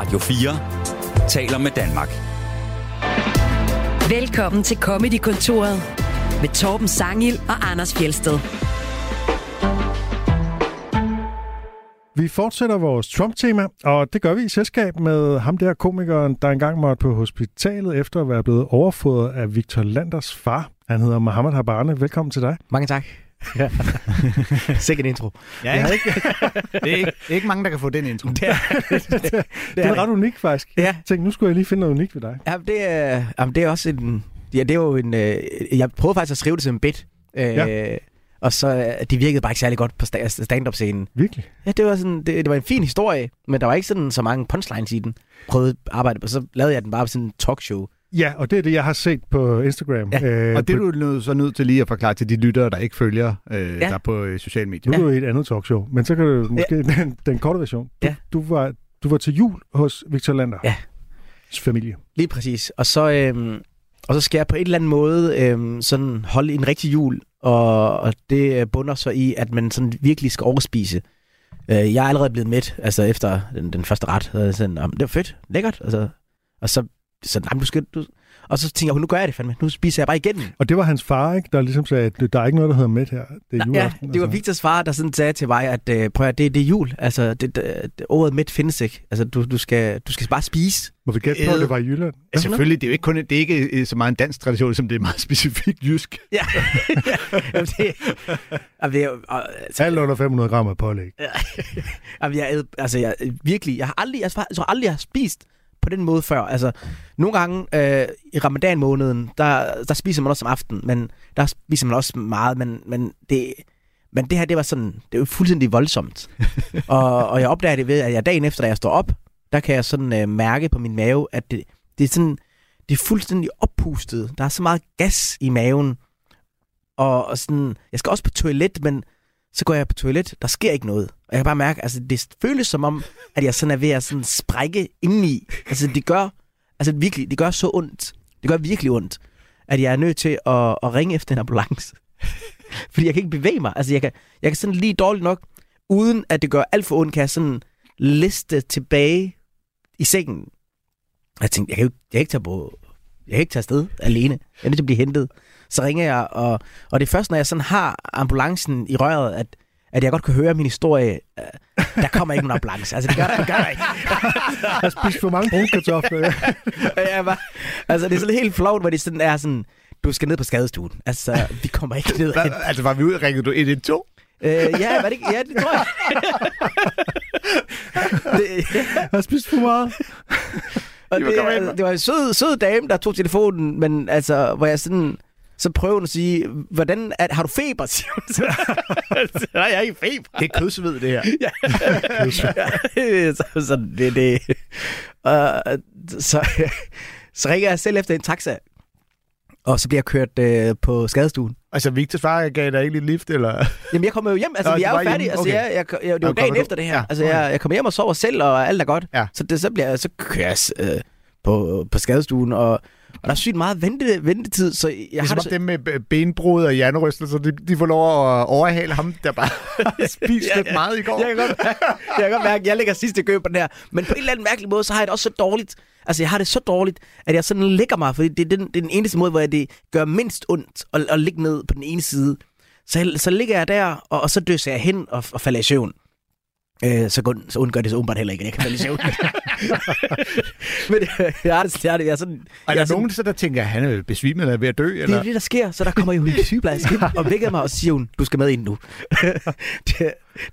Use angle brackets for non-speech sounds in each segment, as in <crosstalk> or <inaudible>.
Radio 4 taler med Danmark. Velkommen til Comedy-kontoret med Torben Sangil og Anders Fjelsted. Vi fortsætter vores Trump-tema, og det gør vi i selskab med ham der komikeren, der engang måtte på hospitalet efter at være blevet overfodret af Victor Landers far. Han hedder Mohammed Habane. Velkommen til dig. Mange tak. Ja. <laughs> Sikkert intro. Ja, ja ikke? <laughs> det, er ikke, det er ikke mange, der kan få den intro. <laughs> Det er, det, det, det, det er ret unik, faktisk. Ja. Jeg tænkte, nu skulle jeg lige finde noget unikt ved dig. Ja, det er, jamen, det er også en... Ja, det er jo en... Øh, jeg prøvede faktisk at skrive det som en bit. Øh, ja. Og så, øh, det virkede bare ikke særlig godt på stand-up-scenen. Virkelig? Ja, det var, sådan, det, det var en fin historie, men der var ikke sådan så mange punchlines i den. Prøvede at arbejde på, så lavede jeg den bare på sådan en talkshow. Ja, og det er det, jeg har set på Instagram. Ja. Øh, Og det er på, du nødt, så nødt til lige at forklare til de lyttere, der ikke følger øh, Ja. der på øh, sociale medier. nu er du i et andet talkshow, men så kan du måske den, den korte version. Du, Ja. du, var, du var til jul hos Victor Lander. Ja. familie. Lige præcis. Og så, øhm, og så skal jeg på en eller anden måde øhm, sådan holde en rigtig jul, og, og det øh, bunder så i, at man sådan virkelig skal overspise. Øh, jeg er allerede blevet mæt, altså efter den, den første ret. Så er jeg sådan, "Jamen, det var fedt, lækkert. Altså, og så, så nej, du skal, du, og så tænker jeg, nu gør jeg det fandme. Nu spiser jeg bare igen. Og det var hans far, ikke? Der ligesom sagde, at der er ikke noget, der hedder med her. Det er Ja, juleaften. det var altså. Victors far, der sådan sagde til mig, at øh, prøv at, det, det er jul. Altså, det, det, det, ordet midt findes ikke. Altså, du, du, skal, du skal bare spise. Må vi gætte på, at det var i Jylland? Ja, selvfølgelig, det er jo ikke, kun, det er ikke øh, så meget en dansk tradition, som det er meget <laughs> specifikt jysk. <laughs> Ja. Jamen, det, jamen, det jo- og, altså, Alt under 500 gram af pålæg. <laughs> Jamen, jeg, altså, jeg, virkelig, jeg har aldrig, jeg, jeg tror aldrig, jeg har spist på den måde før. Altså, nogle gange øh, i ramadan-måneden, der, der spiser man også om aftenen, men der spiser man også meget, men, men det... Men det her, det var sådan, det er jo fuldstændig voldsomt. <laughs> og, og jeg opdager det ved, at jeg dagen efter, da jeg står op, der kan jeg sådan øh, mærke på min mave, at det, det er sådan, det er fuldstændig oppustet. Der er så meget gas i maven. Og, og sådan, jeg skal også på toilet, men så går jeg på toilet, der sker ikke noget. Og jeg kan bare mærke, altså det føles som om, at jeg sådan er ved at sådan sprække indeni. Altså det gør, altså virkelig, det gør så ondt. Det gør virkelig ondt, at jeg er nødt til at, at ringe efter en ambulance. <laughs> Fordi jeg kan ikke bevæge mig. Altså jeg kan, jeg kan sådan lige dårligt nok, uden at det gør alt for ondt, kan jeg sådan liste tilbage i sengen. Og jeg tænkte, jeg kan, jo jeg kan ikke tage på, jeg kan ikke tage afsted alene. Jeg er nødt til at blive hentet. Så ringer jeg, og, og det er først, når jeg sådan har ambulancen i røret, at, at jeg godt kan høre min historie. øh, Der kommer ikke nogen ambulance. Altså, det gør, det gør der ikke. <laughs> Jeg har spist for mange brune kartofler. Og <laughs> jeg var, altså, det er sådan helt flot, hvor det sådan er sådan, du skal ned på skadestuen. Altså, vi kommer ikke ned. Hvad, altså, var vi ude, ringede du 112? Øh, ja, var det ikke? Ja, det tror jeg. <laughs> det, Jeg har spist for meget. og De det, det var en sød, sød dame, der tog telefonen, men altså, hvor jeg sådan... Så prøver hun at sige, hvordan er, har du feber? <laughs> siger hun så. Nej, jeg har ikke feber. Det er kødsved, det her. <laughs> Ja, <laughs> så, så det, det. Uh, så, så ringer jeg selv efter en taxa, og så bliver jeg kørt øh, på skadestuen. Altså, Victors far gav dig ikke lidt lift, eller? Jamen, jeg kommer jo hjem. Altså, Nå, vi er var jo færdige. hjemme. Altså, Okay. jeg, jeg, jeg, det er jo dagen kommer du- efter det her. Ja, Altså, okay. jeg, jeg kommer hjem og sover selv, og alt er godt. Ja. Så, det, så, bliver, så kører jeg øh, på, på skadestuen, og, og der er sygt meget vente, ventetid, så jeg Det er har det så, dem med benbrud og hjernerystelser, de, de får lov at overhale ham, der bare <laughs> <laughs> har spist Ja, lidt ja. meget i går. Jeg kan, godt, mærke- jeg kan godt mærke, at jeg ligger sidst i kø på den her. Men på en eller anden mærkelig måde, så har jeg det også så dårligt. Altså, jeg har det så dårligt, at jeg sådan ligger mig, fordi det er den, det er den eneste måde, hvor det gør mindst ondt at, at ligge ned på den ene side. Så, jeg, så ligger jeg der, og, og så døser jeg hen og, og falder i søvn. Øh, så, kun, så undgår det så åbenbart heller ikke, jeg kan i søvn. <laughs> Men øh, jeg det, jeg det, jeg er sådan... Og der er er nogen, så der tænker, at han er besvimet eller ved at dø, det eller? er det, der sker. Så der kommer jo en <laughs> sygeplejerske ind og vækker mig og siger hun, du skal med ind nu. <laughs> det,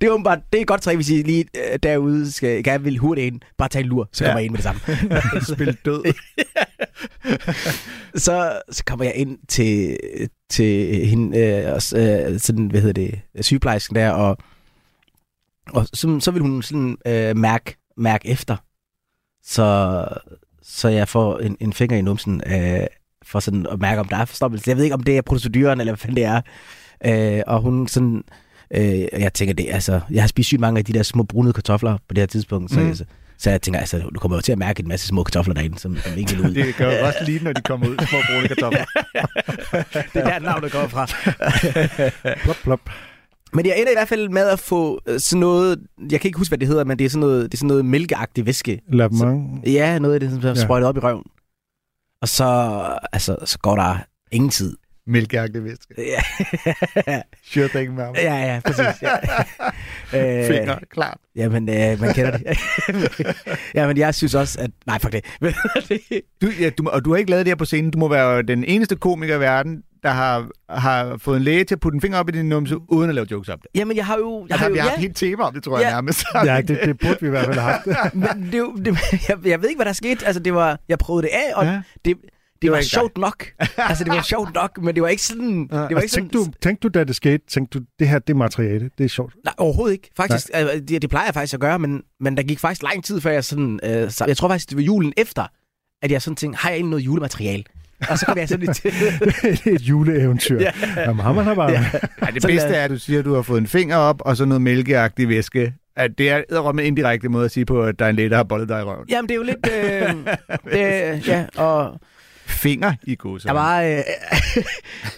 det er åbenbart, det er godt træk, hvis I lige øh, derude skal, gerne vil hurtigt ind. Bare tage en lur, så Ja. kommer jeg ind med det samme. Spil død. så, så kommer jeg ind til, til hende, øh, og, s- øh, sådan, hvad hedder det, sygeplejersken der, og, og så, så vil hun sådan øh, mærke, mærke efter. Så, så jeg får en, en finger i numsen, øh, for sådan at mærke, om der er forstoppelse. Jeg ved ikke, om det er proceduren, eller hvad fanden det er. Øh, og hun sådan, øh, jeg tænker det, altså, jeg har spist sygt mange af de der små brunede kartofler på det her tidspunkt, så, Mm. så, så jeg tænker, altså, du kommer jo til at mærke en masse små kartofler derinde, som, som ikke <laughs> vil ud. Det gør jo også lige, når de kommer ud, små brune kartofler. <laughs> det er der navnet kommer fra. <laughs> Plop, plop. Men jeg ender i hvert fald med at få øh, sådan noget, jeg kan ikke huske, hvad det hedder, men det er sådan noget, det er sådan noget mælkeagtig væske. Lavement. Ja, noget af det, som er Ja. sprøjtet op i røven. Og så, altså, så går der ingen tid. Mælkeagtig væske. Ja, <laughs> Sure thing, man. ja, ja præcis. Ja. <laughs> Øh, Finger, klart. Jamen, øh, man kender det. <laughs> Jamen, jeg synes også, at... Nej, fuck det. Men det- Du, ja, du, og du har ikke lavet det her på scenen. Du må være den eneste komiker i verden, der har, har fået en læge til at putte en finger op i din numse, uden at lave jokes om det. Jamen, jeg har jo... Jeg Jeg har jo vi har haft ja, et helt tema om det, tror jeg Ja. nærmest. <laughs> Ja, det, det burde vi i hvert fald have haft. <laughs> men det, det, <laughs> jeg, jeg ved ikke, hvad der skete. Altså, det var... Jeg prøvede det af, og Ja. ja. det, det, var var, ikke sjovt nok. altså, det var sjovt nok, men det var ikke sådan... Det var ikke Altså, sådan... tænkte, du, tænkte du, da det skete, tænkte du, det her, det er materiale, det er sjovt. Nej, overhovedet ikke. Faktisk, øh, det, det plejer jeg faktisk at gøre, men, men der gik faktisk lang tid, før jeg sådan... Øh, jeg tror faktisk, det var julen efter, at jeg sådan tænkte, har jeg egentlig noget julemateriale? <laughs> Og så kom jeg sådan lidt til... <laughs> det er et juleeventyr. Ja. Jamen, har man har bare... Ja. Ej, det bedste er, at du siger, at du har fået en finger op, og så noget mælkeagtig væske. At det er med indirekte måde at sige på, at der er en læge, der har bollet dig i røven. Jamen, det er jo lidt... Øh, <laughs> det, ja, og Finger i god jeg var... Øh,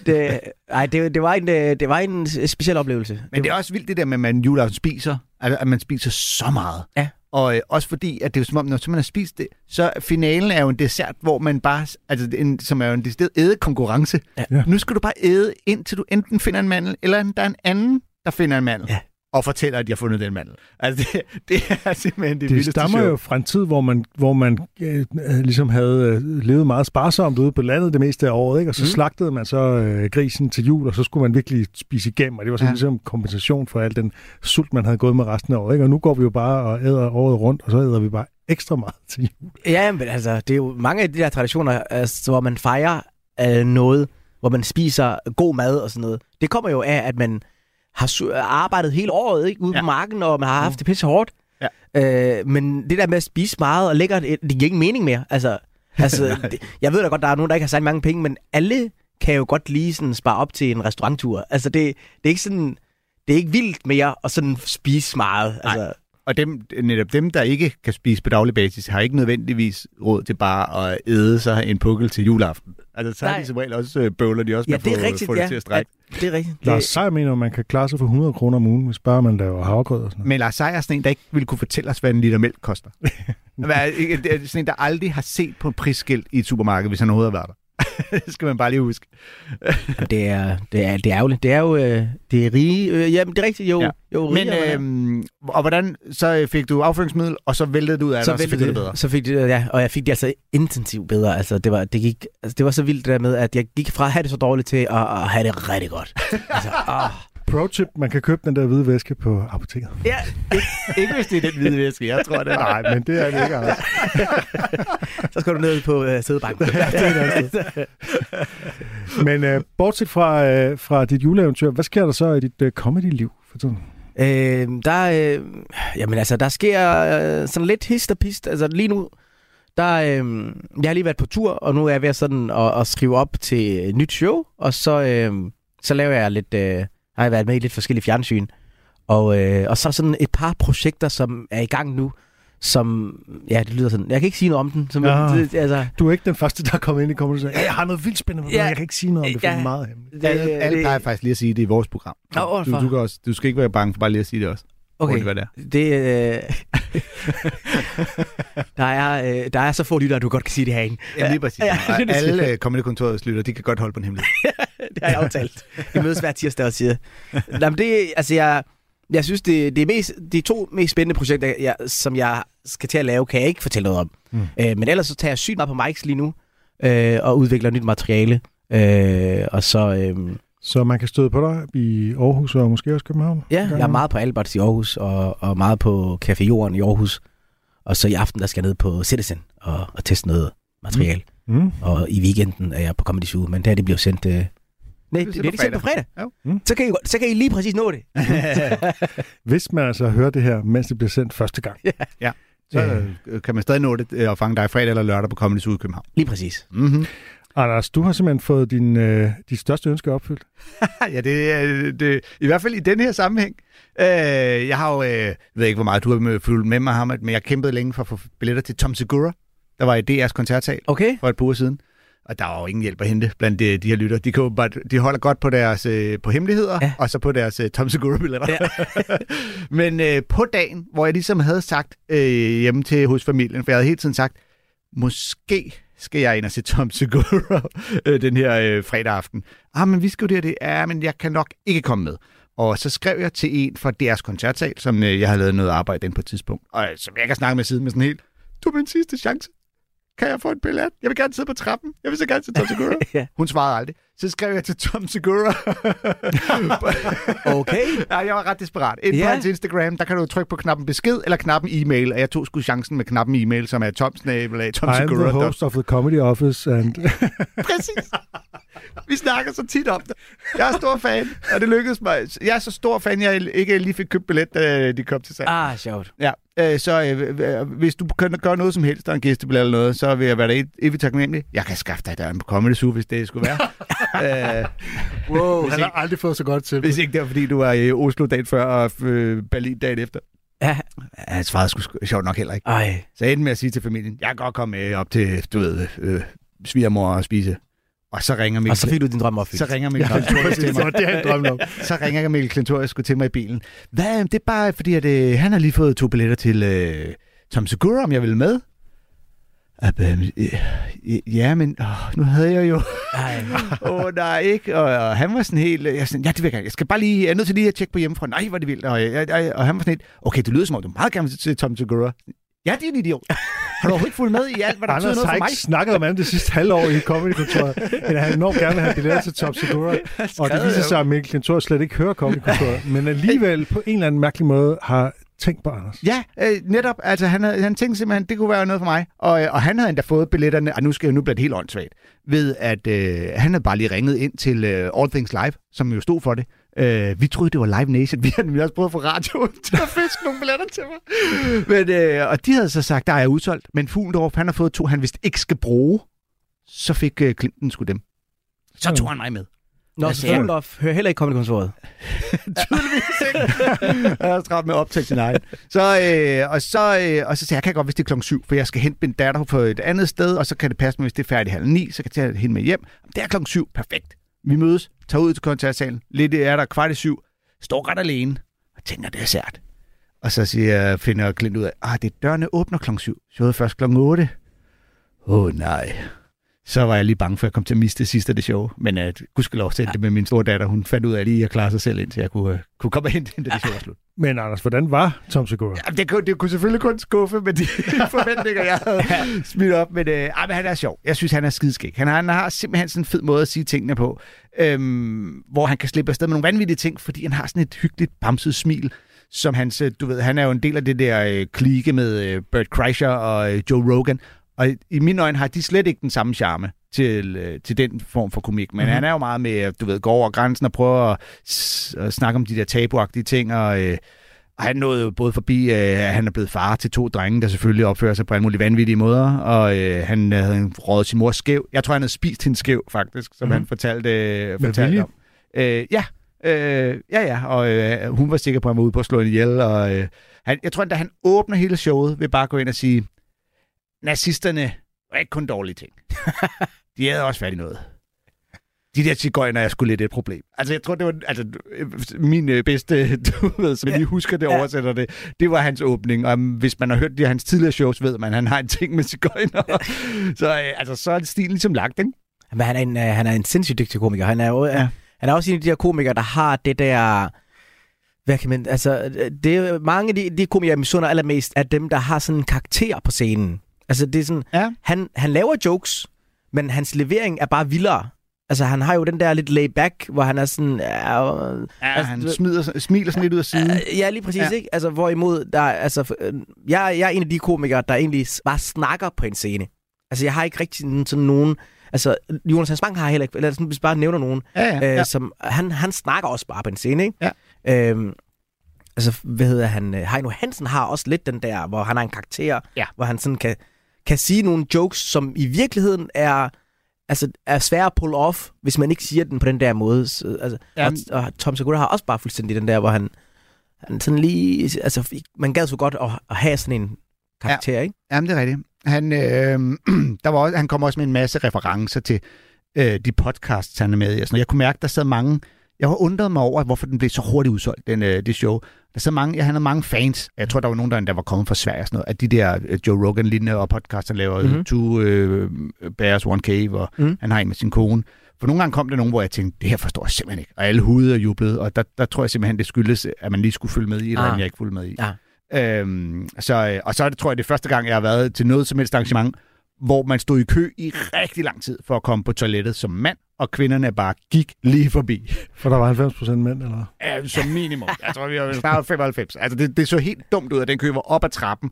det, ej, det, det, var en, øh, det var en speciel oplevelse. Men det er også vildt det der med, at man juleaften spiser. Altså, at man spiser så meget. Ja. Og øh, også fordi, at det er jo som om, når man har spist det, så finalen er jo en dessert, hvor man bare, altså en, som er jo en decideret ædekonkurrence. Ja. Nu skal du bare æde, indtil du enten finder en mandel, eller der er en anden, der finder en mandel. Ja. Og fortæller, at de har fundet den mandel. Altså, det, det er simpelthen det, Det vildeste stammer show. jo fra en tid, hvor man, hvor man øh, øh, ligesom havde øh, levet meget sparsomt ude på landet det meste af året, ikke? og så Mm. slagtede man så øh, grisen til jul, og så skulle man virkelig spise igennem, og det var sådan ja. ligesom kompensation for al den sult, man havde gået med resten af året. Ikke? Og nu går vi jo bare og æder året rundt, og så æder vi bare ekstra meget til jul. Ja, men altså, det er jo mange af de der traditioner, altså, hvor man fejrer øh, noget, hvor man spiser god mad og sådan noget. Det kommer jo af, at man har arbejdet hele året ikke, ude Ja. på marken, og man har haft det pisse hårdt. Ja. Øh, men det der med at spise meget og lækkert, det det giver ingen mening mere. Altså, <laughs> altså det, jeg ved da godt, der er nogen, der ikke har særlig mange penge, men alle kan jo godt lige sådan spare op til en restauranttur. Altså, det, det er ikke sådan... Det er ikke vildt mere at sådan spise meget. Altså, Og dem, netop dem, der ikke kan spise på daglig basis, har ikke nødvendigvis råd til bare at æde sig en pukkel til juleaften. Altså, så er Nej. de som regel også øh, bøvler de også ja, med det at er få, rigtigt. få det ja. til at strække. Ja, det er rigtigt. Lars Seier mener, at man kan klare sig for 100 kroner om ugen, hvis bare man laver havregrød og sådan noget. Men Lars Seier er sådan en, der ikke ville kunne fortælle os, hvad en liter mælk koster. <laughs> Hvad er- det er sådan en, der aldrig har set på et prisskilt i et supermarked, hvis han overhovedet har været der. <laughs> det skal man bare lige huske. Det er, det er, det er ærgerligt. Det er jo øh, det er rige. Øh, jamen, det er rigtigt. Jo, Ja. jo Men, man er. øhm, og hvordan, så fik du afføringsmiddel, og så væltede du ud af det, og så fik du det bedre. Så fik det, ja, og jeg fik det altså intensivt bedre. Altså, det, var, det, gik, altså, det var så vildt det der med, at jeg gik fra at have det så dårligt til at, at have det rigtig godt. <laughs> altså, åh. Pro tip, man kan købe den der hvide væske på apoteket. Ja, Ikke hvis det er den hvide væske, jeg tror, det er. Nej, men det er det ikke, Anders. <laughs> så skal du ned på øh, sædebanken. Men øh, bortset fra, øh, fra dit juleeventyr, hvad sker der så i dit øh, comedy-liv for tiden? Øh, der, øh, jamen altså, der sker øh, sådan lidt hist og pist. Altså lige nu, der, øh, jeg har lige været på tur, og nu er jeg ved at, sådan, at, at skrive op til et nyt show, og så, øh, så laver jeg lidt, øh, har jeg været med i lidt forskellige fjernsyn. Og, øh, og så er der sådan et par projekter, som er i gang nu, som, ja, det lyder sådan, jeg kan ikke sige noget om den. Som, Ja. det, altså, Du er ikke den første, der er kommet ind i comedy og siger, ja, jeg har noget vildt spændende, men Ja. jeg kan ikke sige noget om det, for Ja. det er meget hemmeligt. det, Alle, alle det- plejer faktisk lige at sige det i vores program. Nå, du, hvorfor? du, kan også, du skal ikke være bange for bare lige at sige det også. Okay, Hvad det er. det, øh, <laughs> der, er, øh, der er så få lyttere, at du godt kan sige det herinde. Ja, lige præcis. Ja, <laughs> Ja, er alle øh, comedy-kontorets lytter, de kan godt holde på en hemmelighed. <laughs> det har jeg aftalt. Vi mødes hver tirsdag og siger. Nå, men det, altså jeg, jeg synes, det, det er mest, de to mest spændende projekter, jeg, som jeg skal til at lave, kan jeg ikke fortælle noget om. Mm. Mm. Øh, men ellers så tager jeg sygt meget på mics lige nu, øh, og udvikler nyt materiale. Øh, og så, øh, Så man kan støde på dig i Aarhus og måske også København? ja, jeg er meget på Albert i Aarhus, og, og meget på Café Jorden i Aarhus. Og så i aften, der skal jeg ned på Citizen og, og teste noget materiale. Mm. Og i weekenden er jeg på Comedy Zoo, men der det bliver sendt... Øh... Nej, det, det, på det er sendt på fredag. Jo. Mm. Så, kan I, så kan I lige præcis nå det. <laughs> Hvis man altså hører det her, mens det bliver sendt første gang. <laughs> Så Øh. øh, kan man stadig nå det øh, og fange dig fredag eller lørdag på Comedy Zoo i København. Lige præcis. Mm-hmm. Anders, du har simpelthen fået din, øh, dit største ønske opfyldt. <laughs> ja, det er det, i hvert fald i den her sammenhæng. Øh, jeg har jo, øh, jeg ved ikke, hvor meget du har med- fulgt med mig, Hamad, men jeg kæmpede længe for at få billetter til Tom Segura, der var i DR's koncertsal Okay. for et par uger siden. Og der er jo ingen hjælp at hente blandt de, de her lytter. De, kan bare, de holder godt på deres øh, på hemmeligheder, ja. Og så på deres øh, Tom Segura-billetter. Ja. <laughs> Men øh, på dagen, hvor jeg ligesom havde sagt øh, hjemme til hos familien, for jeg havde hele tiden sagt, måske skal jeg ind og se Tom Segura øh, den her øh, fredag aften. Ah, men vi skal jo det det. Ja, men jeg kan nok ikke komme med. Og så skrev jeg til en fra deres koncertsal, som øh, jeg havde lavet noget arbejde den på et tidspunkt, og øh, som jeg kan snakke med siden med sådan helt, du er min sidste chance. Kan jeg få en billet? Jeg vil gerne sidde på trappen. Jeg vil så gerne se Tom Segura. <laughs> Ja. Hun svarede aldrig. Så skrev jeg til Tom Segura. <laughs> Okay. ja, jeg var ret desperat. Ind på Ja. hans Instagram, der kan du trykke på knappen besked eller knappen e-mail, og jeg tog sgu chancen med knappen e-mail, som er tomsnabel af Tom I'm the Segura. host of the comedy office, and <laughs> Præcis. Vi snakker så tit om det. Jeg er stor fan, og det lykkedes mig. Jeg er så stor fan, jeg ikke lige fik købt billet, da de kom til salg. Ah, sjovt. Ja, øh, så øh, øh, hvis du kan gøre noget som helst, der er en gæstebillet eller noget, så vil jeg være der evigt- taknemmelig. Jeg kan skaffe dig der en Comedy Zoo, hvis det skulle være. <laughs> øh, Wow. Hvis han har aldrig fået så godt til. hvis ikke det var, fordi du var i Oslo dagen før og øh, Berlin dagen efter. Ja. Jeg svarede sgu sjovt nok heller ikke. Ej. Så jeg endte med at sige til familien, jeg kan godt komme med op til, du ved, øh, svigermor og spise. Og så ringer Mikkel, Og så fik du din drøm opfyldt. så ringer Mikkel Klintorius til <laughs> mig. det, han drømte om. Så ringer Mikkel Klintorius til mig i bilen. Hvad, det er bare fordi, at øh, han har lige fået to billetter til øh, Tom Segura, om jeg vil med. Ab, øh, øh, ja, men åh, nu havde jeg jo... <laughs> Åh, oh, nej, ikke? Og, og han var sådan helt... Jeg, er sådan, ja, det vil jeg gerne. Jeg skal bare lige... Jeg er nødt til lige at tjekke på hjemmefra. Nej, hvor er det vildt. Og, jeg, jeg, og han var sådan helt... Okay, det lyder som om, du meget gerne vil til Tom Segura. Ja, det er en idiot. Har du overhovedet fulgt med i alt, hvad der betyder Anders noget har for mig? ikke snakket om andet det sidste halvår i Comedy-kontoret, men han enormt gerne vil have billetter til Top Segura. <laughs> Og det viser sig, at Mikkel Klintor slet ikke hører Comedy-kontoret, men alligevel på en eller anden mærkelig måde har tænkt på Anders. Ja, øh, netop. Altså, han, havde, han tænkte simpelthen, det kunne være noget for mig. Og, øh, og han havde endda fået billetterne, og nu skal jeg nu blive helt åndssvagt, ved at øh, han havde bare lige ringet ind til øh, All Things Live, som jo stod for det. Øh, vi troede, det var Live Nation. <laughs> Vi havde nemlig også prøvet at få radioen <laughs> til at fiske nogle billetter til mig. Men, øh, og de havde så sagt, der er udsolgt. Men Fuglendorf, han har fået to, han vist ikke skal bruge. Så fik øh, Clinton sgu dem. Så tog han mig med. Nå, så Fuglendorf hører heller ikke Comedy-kontoret. <laughs> tydeligvis ikke. jeg har travlt med at optage sin egen. Så, øh, og, så, øh, og så sagde jeg, jeg kan godt, hvis det er klokken syv, for jeg skal hente min datter på et andet sted, og så kan det passe mig, hvis det er færdigt halv ni, så kan jeg tage hende med hjem. Det er klokken syv, perfekt. Vi mødes, tager ud til koncertsalen, lidt er der kvart i syv, står ret alene, og tænker, det er sært. Og så siger finder Clint ud af, ah, det dørene åbner klokken syv, showet først klokken otte. Åh oh, nej. Så var jeg lige bange for, at jeg kom til at miste det sidste af det show. Men uh, gudskelov sendte det med min store datter. Hun fandt ud af lige at klare sig selv, indtil jeg kunne, uh, kunne komme hen til det show var slut. Men Anders, hvordan var Tom Segura? Ja, det, kunne, det kunne selvfølgelig kun skuffe med de <laughs> forventninger, jeg havde smidt op. Men, øh, men han er sjov. Jeg synes, han er skidskæg. Han har, han har simpelthen sådan en fed måde at sige tingene på, øhm, hvor han kan slippe afsted med nogle vanvittige ting, fordi han har sådan et hyggeligt, bamset smil, som hans, øh, du ved, han er jo en del af det der øh, klike med øh, Bert Kreischer og øh, Joe Rogan. Og i, i mine øjne har de slet ikke den samme charme til, øh, til den form for komik. Men Mhm. mm-hmm. han er jo meget med, du ved, gå over grænsen og prøve at, at snakke om de der tabuagtige ting, og... Øh, han nåede jo både forbi, øh, at han er blevet far til to drenge, der selvfølgelig opfører sig på alle mulige vanvittige måder, og øh, han havde rådet sin mor skæv. Jeg tror, han havde spist hende skæv, faktisk, som Mhm. mm-hmm. han fortalte, øh, fortalte om. Øh, ja, øh, ja, ja, og øh, hun var sikker på, at han var ude på at slå hende ihjel, og øh, han, jeg tror, at da han åbner hele showet, vil bare gå ind og sige, nazisterne var ikke kun dårlige ting. <laughs> De havde også fat i noget. De der cigøjner er sgu lidt et problem. Altså, jeg tror, det var altså, min øh, bedste, <laughs> du ved, som jeg lige husker det, Ja. oversætter det. Det var hans åbning. Og um, hvis man har hørt de hans tidligere shows, ved man, at han har en ting med cigøjner. <laughs> så, øh, altså, så er stilen ligesom lagt, ikke? Men han er en, øh, han er en sindssygt dygtig komiker. Han er, jo, Ja. ja. han er også en af de der komikere, der har det der... Hvad kan man... Altså, det er mange af de, de komikere, jeg misunder allermest, er dem, der har sådan en karakter på scenen. Altså, det er sådan... Ja. Han, han laver jokes, men hans levering er bare vildere. Altså, han har jo den der lidt laid back, hvor han er sådan... Ja, Altså, han smider, smiler sådan lidt ud af siden. Ja, lige præcis, Ja. ikke? Altså, hvorimod, der, er- altså, øh, jeg, jeg er en af de komikere, der egentlig bare snakker på en scene. Altså, jeg har ikke rigtig sådan, nogen... Altså, Jonas Hans Bang har heller ikke... Eller sådan, hvis vi bare nævner nogen, Ja, ja, øh, ja. som... Han, han snakker også bare på en scene, ikke? Ja. Øhm, altså, hvad hedder han? øh, Heino Hansen har også lidt den der, hvor han har en karakter, Ja. hvor han sådan kan, kan sige nogle jokes, som i virkeligheden er... Altså, er svære at pull off, hvis man ikke siger den på den der måde. Så, altså, Jamen- og, og Tom Segura har også bare fuldstændig den der, hvor han, han sådan lige... Altså, man gad så godt at, at have sådan en karakter, ja. ikke? Jamen, det er rigtigt. Han, øh, <clears throat> der var også, han kom også med en masse referencer til øh, de podcasts, han er med i. Jeg kunne mærke, der sad mange... Jeg har undret mig over, hvorfor den blev så hurtigt udsolgt, den, øh, det show. Sad mange, han havde mange fans. Jeg tror, der var nogen, der endda var kommet fra Sverige og sådan noget. At de der øh, Joe Rogan-lignende og podcasts, han laver Mhm. mm-hmm. Two øh, Bears, One Cave, og mm. han har en med sin kone. For nogle gange kom der nogen, hvor jeg tænkte, det her forstår jeg simpelthen ikke. Og alle hudede og jublede, og der, der tror jeg simpelthen, det skyldes, at man lige skulle følge med i, eller Ah. ah. jeg ikke fulgte med i. Ja. Øhm, så, øh, og så er det, tror jeg, det er første gang, jeg har været til noget som helst arrangement, hvor man stod i kø i rigtig lang tid for at komme på toilettet som mand, og kvinderne bare gik lige forbi. For der var 90 procent mænd, eller? Ja, som minimum. Jeg tror, vi var snart 95. Altså, det, det så helt dumt ud, at den kø var op ad trappen,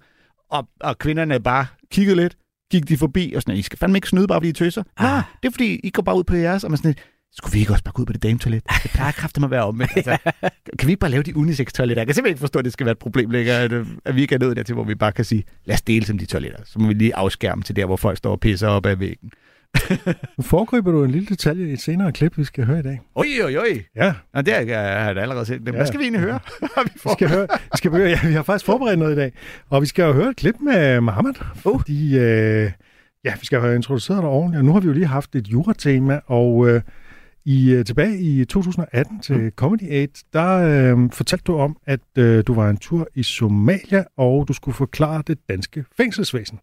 og, og kvinderne bare kiggede lidt, gik de forbi, og sådan, I skal fandme ikke snyde, bare fordi I tøser. Ah. Nej, det er fordi, I går bare ud på jeres, og man sådan, skulle vi ikke også bare gå ud på det dametoilet? Det plejer kraftigt at være om. Altså, <laughs> kan vi ikke bare lave de unisex-toiletter? Jeg kan simpelthen ikke forstå, at det skal være et problem længere, at, øh, at vi ikke er nået dertil, hvor vi bare kan sige, lad os dele som de toiletter. Så må vi lige afskærme til der, hvor folk står og pisser op ad væggen. <laughs> Nu foregriber du en lille detalje i et senere klip, vi skal høre i dag. Oj, oj, oj. Ja, Og det har jeg, allerede set. Hvad Ja. skal vi egentlig høre? <laughs> vi vi skal høre, vi skal høre, ja, vi har faktisk forberedt noget i dag. Og vi skal jo høre et klip med Mohammed, fordi øh, ja, vi skal have introduceret dig ordentligt. Og nu har vi jo lige haft et juratema, og øh, i, øh, tilbage i 2018 til mm. Comedy Aid, der øh, fortalte du om, at øh, du var en tur i Somalia, og du skulle forklare det danske fængselsvæsen.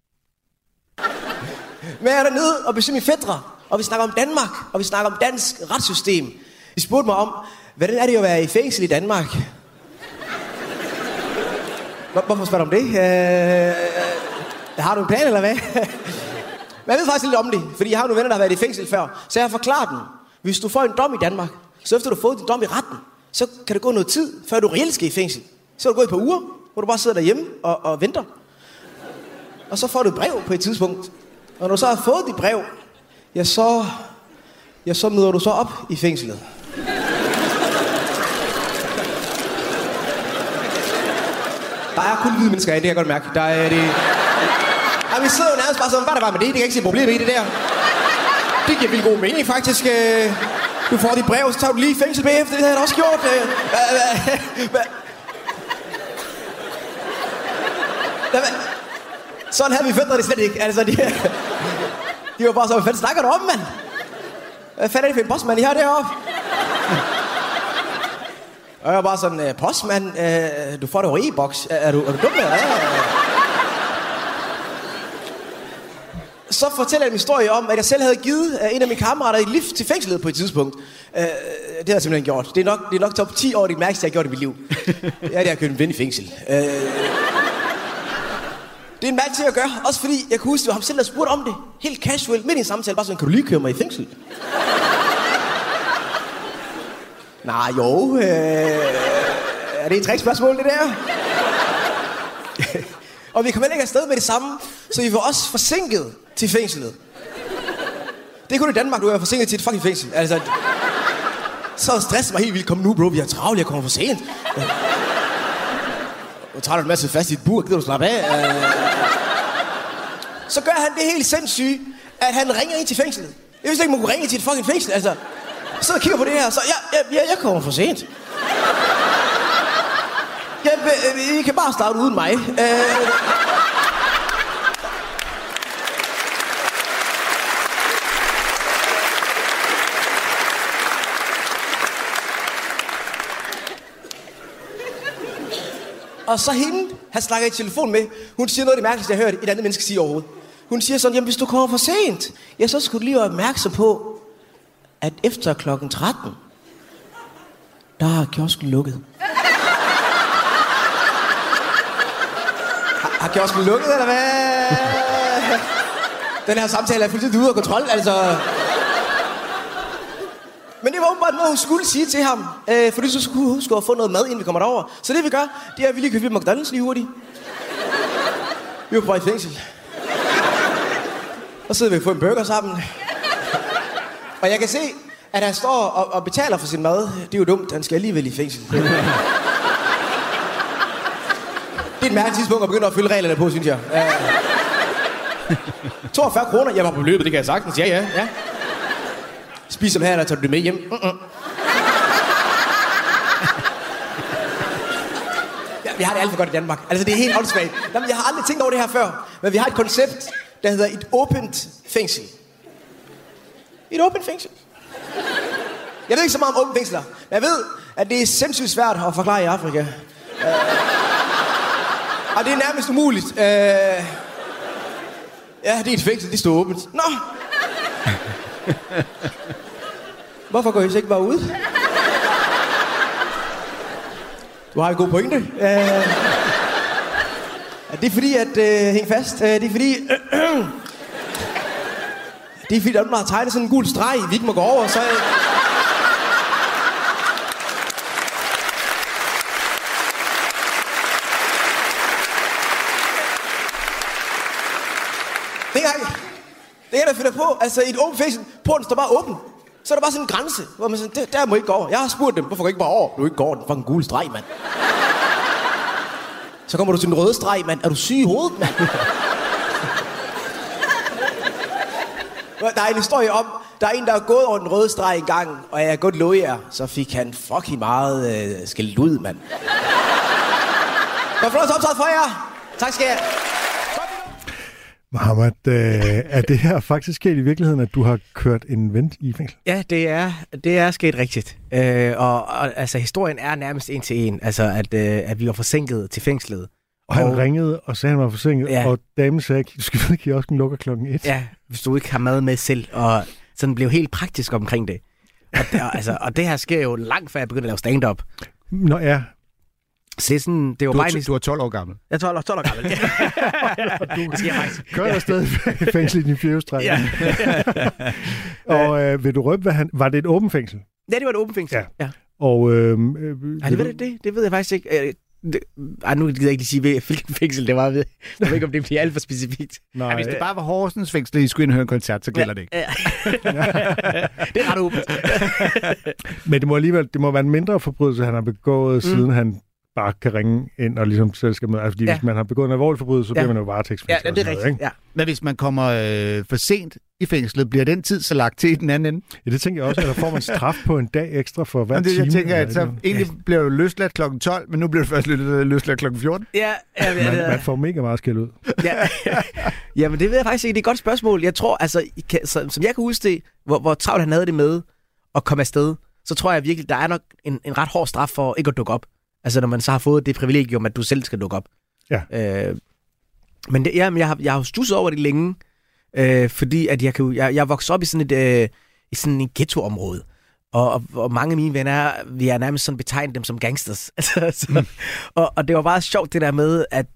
Men jeg er dernede og besøger mine fædre, og vi snakker om Danmark, og vi snakker om dansk retssystem. De spurgte mig om, hvordan er det at være i fængsel i Danmark? Hvor- Hvorfor spørger du om det? Øh, øh, har du en plan, eller hvad? Men <laughs> jeg ved faktisk lidt om det, fordi jeg har nogle venner, der har været i fængsel før. Så jeg har forklaret dem. Hvis du får en dom i Danmark, så efter du har fået din dom i retten, så kan det gå noget tid, før du reelt skal i fængsel. Så vil du gå et par uger, hvor du bare sidder derhjemme og, og venter. Og så får du et brev på et tidspunkt. Og når du så har fået dit brev, ja, så, ja, så møder du så op i fængslet. Der er kun hvide mennesker i, det kan jeg godt mærke. Der er det... Ja, vi sidder jo nærmest bare sådan, hvad er der bare med det? Det kan jeg ikke se problem i det der. Det giver vildt god mening, faktisk. Øh. Du får dit brev, så tager du lige fængsel bagefter. Det havde jeg også gjort. øh. Hva- hva- Sådan havde vi fædre det slet ikke. Altså, de, de var bare så, hvad fanden snakker du om, mand? Hvad fanden er det for en postmand, I har deroppe? Og jeg var bare sådan, øh, postmand, øh, du får det over e-boks. Er, er, du, er du dum, eller hvad? Så fortæller jeg en historie om, at jeg selv havde givet øh, en af mine kammerater et lift til fængslet på et tidspunkt. Øh, øh, det har jeg simpelthen gjort. Det er nok, det er nok top 10 år, det mærkeste, jeg har gjort i mit liv. Ja, det har kørt en ven i fængsel. Øh, det er en mærkelig ting at gøre, også fordi jeg kunne huske, at det var ham selv, der spurgte om det. Helt casual, midt i en samtale, bare sådan, kan du lige køre mig i fængsel? Nej, jo. Øh, er det et trickspørgsmål, det der? og vi kom heller ikke afsted med det samme, så vi var også forsinket til fængslet. Det er kun i Danmark, du er forsinket til et fucking fængsel. Altså, så stress mig helt vildt. Kom nu, bro, vi har travlt, jeg kommer for sent. Og tager du en masse fast i et bur, gider du slappe af? Øh. Så gør han det helt sindssygt, at han ringer ind til fængslet. Jeg vidste ikke, man kunne ringe til et fucking fængsel. Altså, Så og kigger på det her, så ja, ja, ja jeg kommer for sent. Ja, I kan bare starte uden mig. Øh, Og så hende, han snakker i telefon med, hun siger noget af det mærkeligste, jeg har hørt et andet menneske sige overhovedet. Hun siger sådan, jamen hvis du kommer for sent, ja, så skal du lige være opmærksom på, at efter klokken 13, der er kiosken lukket. Har, har kiosken lukket, eller hvad? <laughs> Den her samtale er fuldstændig ude af kontrol, altså. Men det var åbenbart noget, hun skulle sige til ham. Øh, fordi så skulle hun huske at få noget mad, inden vi kommer derover. Så det vi gør, det er, at vi lige køber McDonald's lige hurtigt. Vi var på vej i fængsel. Og så sidder vi får en burger sammen. Og jeg kan se, at han står og, og betaler for sin mad. Det er jo dumt, han skal alligevel i fængsel. Det er et mærkeligt tidspunkt at begynde at følge reglerne på, synes jeg. Uh, <laughs> 42 kroner, jeg var på løbet, det kan jeg sagtens. Ja, ja, ja. Spis som her, eller tager du det med hjem? Mm-mm. Ja, vi har det alt for godt i Danmark. Altså, det er helt åndssvagt. Jamen, jeg har aldrig tænkt over det her før, men vi har et koncept, der hedder et åbent fængsel. Et åbent fængsel. Jeg ved ikke så meget om åbent fængsler, men jeg ved, at det er sindssygt svært at forklare i Afrika. Uh, og det er nærmest umuligt. Uh, ja, det er et fængsel, det står åbent. Nå! Hvorfor går I så ikke bare ud? Du har en god pointe. Øh, uh, er det er fordi, at... Uh, hæng fast. Uh, det er fordi... Uh, <clears throat> det er fordi, at der har tegnet sådan en gul streg, vi ikke må gå over, så... Uh, Det er jeg, det der finder på. Altså, i et åbent fængsel, porten står bare åben. Så er der bare sådan en grænse, hvor man sådan, der, må I ikke gå over. Jeg har spurgt dem, hvorfor går I ikke bare over? Du ikke går over den fucking gule streg, mand. Så kommer du til den røde streg, mand. Er du syg i hovedet, mand? der er en historie om, der er en, der er gået over den røde streg en gang, og jeg har godt love jer, så fik han fucking meget øh, skældt ud, mand. Godt flot optaget for jer. Tak skal jeg. Mohammed, øh, er det her faktisk sket i virkeligheden, at du har kørt en ven i fængsel? Ja, det er, det er sket rigtigt. Øh, og, og altså, historien er nærmest en til en. Altså, at, øh, at vi var forsinket til fængslet. Og han ringede og sagde, at han var forsinket, Ja. og damen sagde, du skal vide, kiosken lukker klokken et. Ja, hvis du ikke har mad med selv. Og sådan blev helt praktisk omkring det. Og, det, og, altså, og det her sker jo langt før jeg begyndte at lave stand-up. Nå ja, Så det er sådan, det var Du bare er, en... du er 12 år gammel. Jeg er 12 år, 12 år gammel. det sker faktisk. kører jeg stadig i fængsel i din fjerdestræk. Ja. <laughs> Og øh, vil du røbe, hvad han... Var det et åbent fængsel? ja, det var et åbent fængsel. Ja. ja. Og, øh, øh, Ej, det ved, jeg, det, det ved jeg faktisk ikke. Øh, det, ej, nu gider jeg ikke lige sige, hvilken fængsel det var. Jeg ved ikke, om det bliver alt for specifikt. Nej, Ja, hvis det bare var Horsens fængsel, I skulle ind og høre en koncert, så gælder det ikke. Ja. <laughs> det er ret åbent. <laughs> Men det må alligevel det må være en mindre forbrydelse, han har begået, mm. siden han bare kan ringe ind og ligesom selv skal med. Altså, fordi Ja. ja. hvis man har begået en alvorlig forbrydelse, så Ja. bliver man jo Ja, varetægtsfængslet. det er noget, rigtigt. ikke? Ja. Men hvis man kommer øh, for sent i fængslet, bliver den tid så lagt til i den anden ende? Ja, det tænker jeg også, at der får man straf på en dag ekstra for hver Men det, time. jeg tænker, eller at så eller egentlig bliver du løsladt kl. 12, men nu bliver du først lø- løsladt kl. 14. Ja, ja, ja, man, ja, man får mega meget skæld ud. ja. <laughs> ja, men det ved jeg faktisk ikke. Det er et godt spørgsmål. Jeg tror, altså, I kan, så, som jeg kan huske det, hvor, hvor travlt han havde det med at komme afsted, så tror jeg virkelig, der er nok en, en ret hård straf for ikke at dukke op. Altså, når man så har fået det privilegium, at du selv skal dukke op. Ja. Øh, men det, jamen, jeg har, jeg har jo stusset over det længe, øh, fordi at jeg, kan, jeg, jeg vokset op i sådan et, øh, i sådan et ghettoområde. Og, og, og mange af mine venner, vi er nærmest sådan betegnet dem som gangsters. <laughs> altså, så, mm. og, og det var bare sjovt det der med, at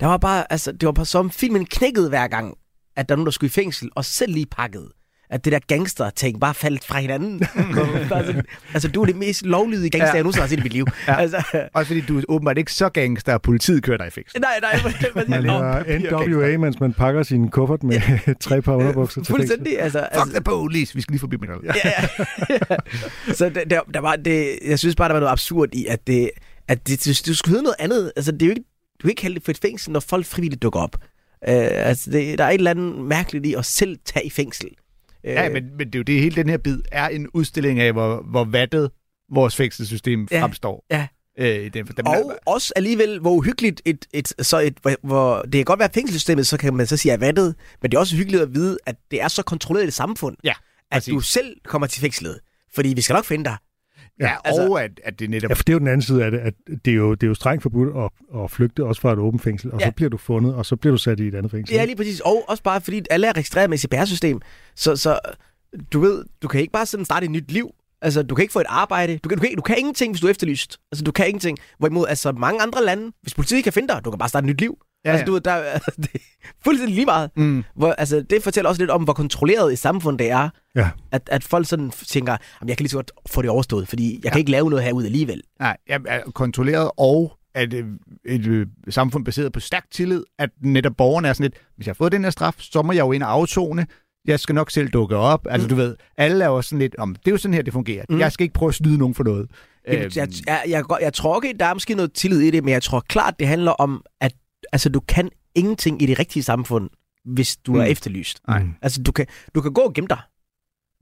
der var bare, altså, det var bare som filmen knækkede hver gang, at der er nogen, der skulle i fængsel, og selv lige pakket. At det der gangster-ting bare faldt fra hinanden. <laughs> Sådan, altså, du er det mest lovlydige gangster, Ja. jeg nogensinde har set i mit liv. Ja. Altså, Også fordi du er åbenbart ikke så gangster, at politiet kører dig i fængsel. nej, nej. Men, Man men, er NWA, mens man pakker sin kuffert med <laughs> tre par underbukser til fuldstændig. Altså, Fuck altså, the police, vi skal lige forbi mig. Ja. ja, ja. <laughs> Så der, der, der var det, jeg synes bare, der var noget absurd i, at det, at det, du, du skulle hedde noget andet. Altså, det er jo ikke, du kan ikke kalde det for et fængsel, når folk frivilligt dukker op. Uh, altså, det, der er et eller andet mærkeligt i at selv tage i fængsel. Ja, men, men det er jo det, hele den her bid er en udstilling af, hvor, hvor vattet vores fængselssystem Ja, fremstår. ja. Øh, i den, dem, Og også alligevel, hvor uhyggeligt et, et, så et, hvor- det kan godt være fængselssystemet, så kan man så sige er vattet, men det er også hyggeligt at vide, at det er så kontrolleret et samfund, Ja, at du selv kommer til fængslet. Fordi vi skal nok finde dig. Ja, altså- og at, at det netop... Ja, for det er jo den anden side af det, at det er jo, det er jo strengt forbudt at, at flygte også fra et åbent fængsel, og Ja. så bliver du fundet, og så bliver du sat i et andet fængsel. Ja, lige præcis. Og også bare fordi alle er registreret med CPR-system. Så, så du ved, du kan ikke bare sådan starte et nyt liv. Altså, du kan ikke få et arbejde. Du kan, du kan, du kan ingenting, hvis du er efterlyst. Altså, du kan ingenting. Hvorimod, altså, mange andre lande, hvis politiet ikke kan finde dig, du kan bare starte et nyt liv. Ja, altså, ja. du ved, der, <laughs> det er fuldstændig lige meget. Mm. Hvor, altså, det fortæller også lidt om, hvor kontrolleret et samfund det er. Ja. At, at folk sådan tænker, "Jamen, jeg kan lige så godt få det overstået, fordi jeg kan ikke lave noget herude alligevel. Nej, ja, er kontrolleret, og at øh, et øh, samfund baseret på stærk tillid, at netop borgerne er sådan lidt, hvis jeg har fået den her straf, så må jeg jo ind og afzone, jeg skal nok selv dukke op. Altså, Mm. du ved, alle er jo sådan lidt, om det er jo sådan her, det fungerer. Mm. Jeg skal ikke prøve at snyde nogen for noget. Jamen, Øhm, jeg, jeg, jeg, jeg, tror ikke, der er måske noget tillid i det, men jeg tror klart, det handler om, at altså, du kan ingenting i det rigtige samfund, hvis du mm. er efterlyst. Nej. Altså, du kan, du kan gå og gemme dig.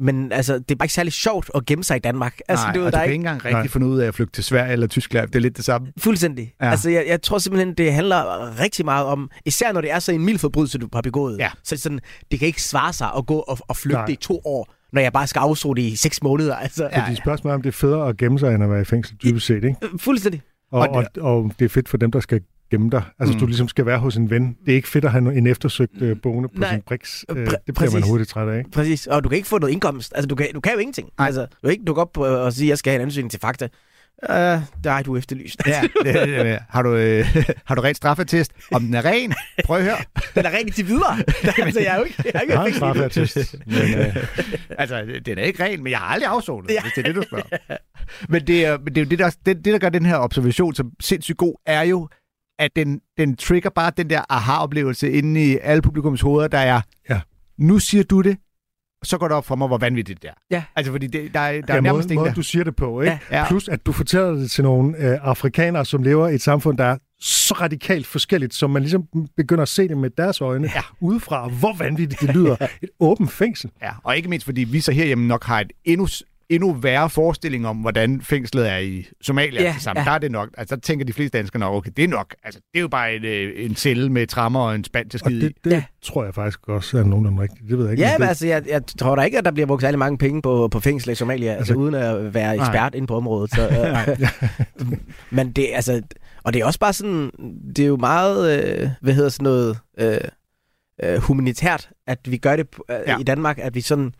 Men altså, det er bare ikke særlig sjovt at gemme sig i Danmark. Altså, Nej, du, ved, og der du er kan ikke engang rigtig Nej. finde ud af at flygte til Sverige eller Tyskland. Det er lidt det samme. fuldstændig. Ja. Altså, jeg, jeg tror simpelthen, det handler rigtig meget om, især når det er så en mild forbrydelse, du har begået. Ja. Så det sådan, det kan ikke svare sig at gå og, og flygte Nej. i to år, når jeg bare skal afsone det i seks måneder. Altså, Ja. Fordi spørgsmålet er, om det er federe at gemme sig, end at være i fængsel, dybest set, ikke? Fuldstændig. Og, Og og, og, og det er fedt for dem, der skal gemme dig. Altså, mm. du ligesom skal være hos en ven. Det er ikke fedt at have en eftersøgt øh, boende på Nej. sin briks. Øh, Præ- det bliver man præcis. hurtigt træt af, ikke? Præcis. Og du kan ikke få noget indkomst. Altså, du kan, du kan jo ingenting. Nej. Altså, du kan ikke dukke op og sige, at jeg skal have en ansøgning til Fakta. Uh, der er du efterlyst. Ja, det, det, det, har, du, øh, <laughs> har du rent straffetest? Om den er ren? Prøv at høre. Den er rigtig til videre. <laughs> altså, jeg er jo ikke, jeg er ikke Jeg har en fængsel endnu. straffeattest. Men, øh, Altså, den er ikke ren, men jeg har aldrig afsonet, Ja. hvis det er det, du spørger. Men det, er, men det, er det, der, det, det, der gør den her observation som sindssygt god, er jo, at den, den trigger bare den der aha-oplevelse inde i alle publikums hoveder, der er, Ja. nu siger du det, så går det op for mig, hvor vanvittigt det er. Ja. Altså, fordi det, der, er- der ja, er nærmest måden, ingen der... du siger det på, ikke? Ja. Plus, at du fortæller det til nogle øh, afrikanere, som lever i et samfund, der er så radikalt forskelligt, som man ligesom begynder at se det med deres øjne ja. udefra. Hvor vanvittigt det lyder. <laughs> Et åbent fængsel. Ja, og ikke mindst, fordi vi så herhjemme nok har et endnu, endnu værre forestilling om, hvordan fængslet er i Somalia. Ja, Ja, sammen. ja. Der er det nok, altså der tænker de fleste danskere nok, okay, det er nok, altså det er jo bare en, øh, en celle med trammer og en spand til Og skide det, i. det Ja. tror jeg faktisk også er nogenlunde rigtigt. Det ved jeg ikke. Ja, men det, altså, jeg, jeg tror da ikke, at der bliver brugt særlig mange penge på, på fængsel i Somalia, altså, Altså- uden at være ekspert inde på området. Så, øh, <laughs> <laughs> men det, altså, og det er også bare sådan, det er jo meget, øh, hvad hedder sådan noget, øh, øh, humanitært, at vi gør det øh, ja. i Danmark, at vi sådan,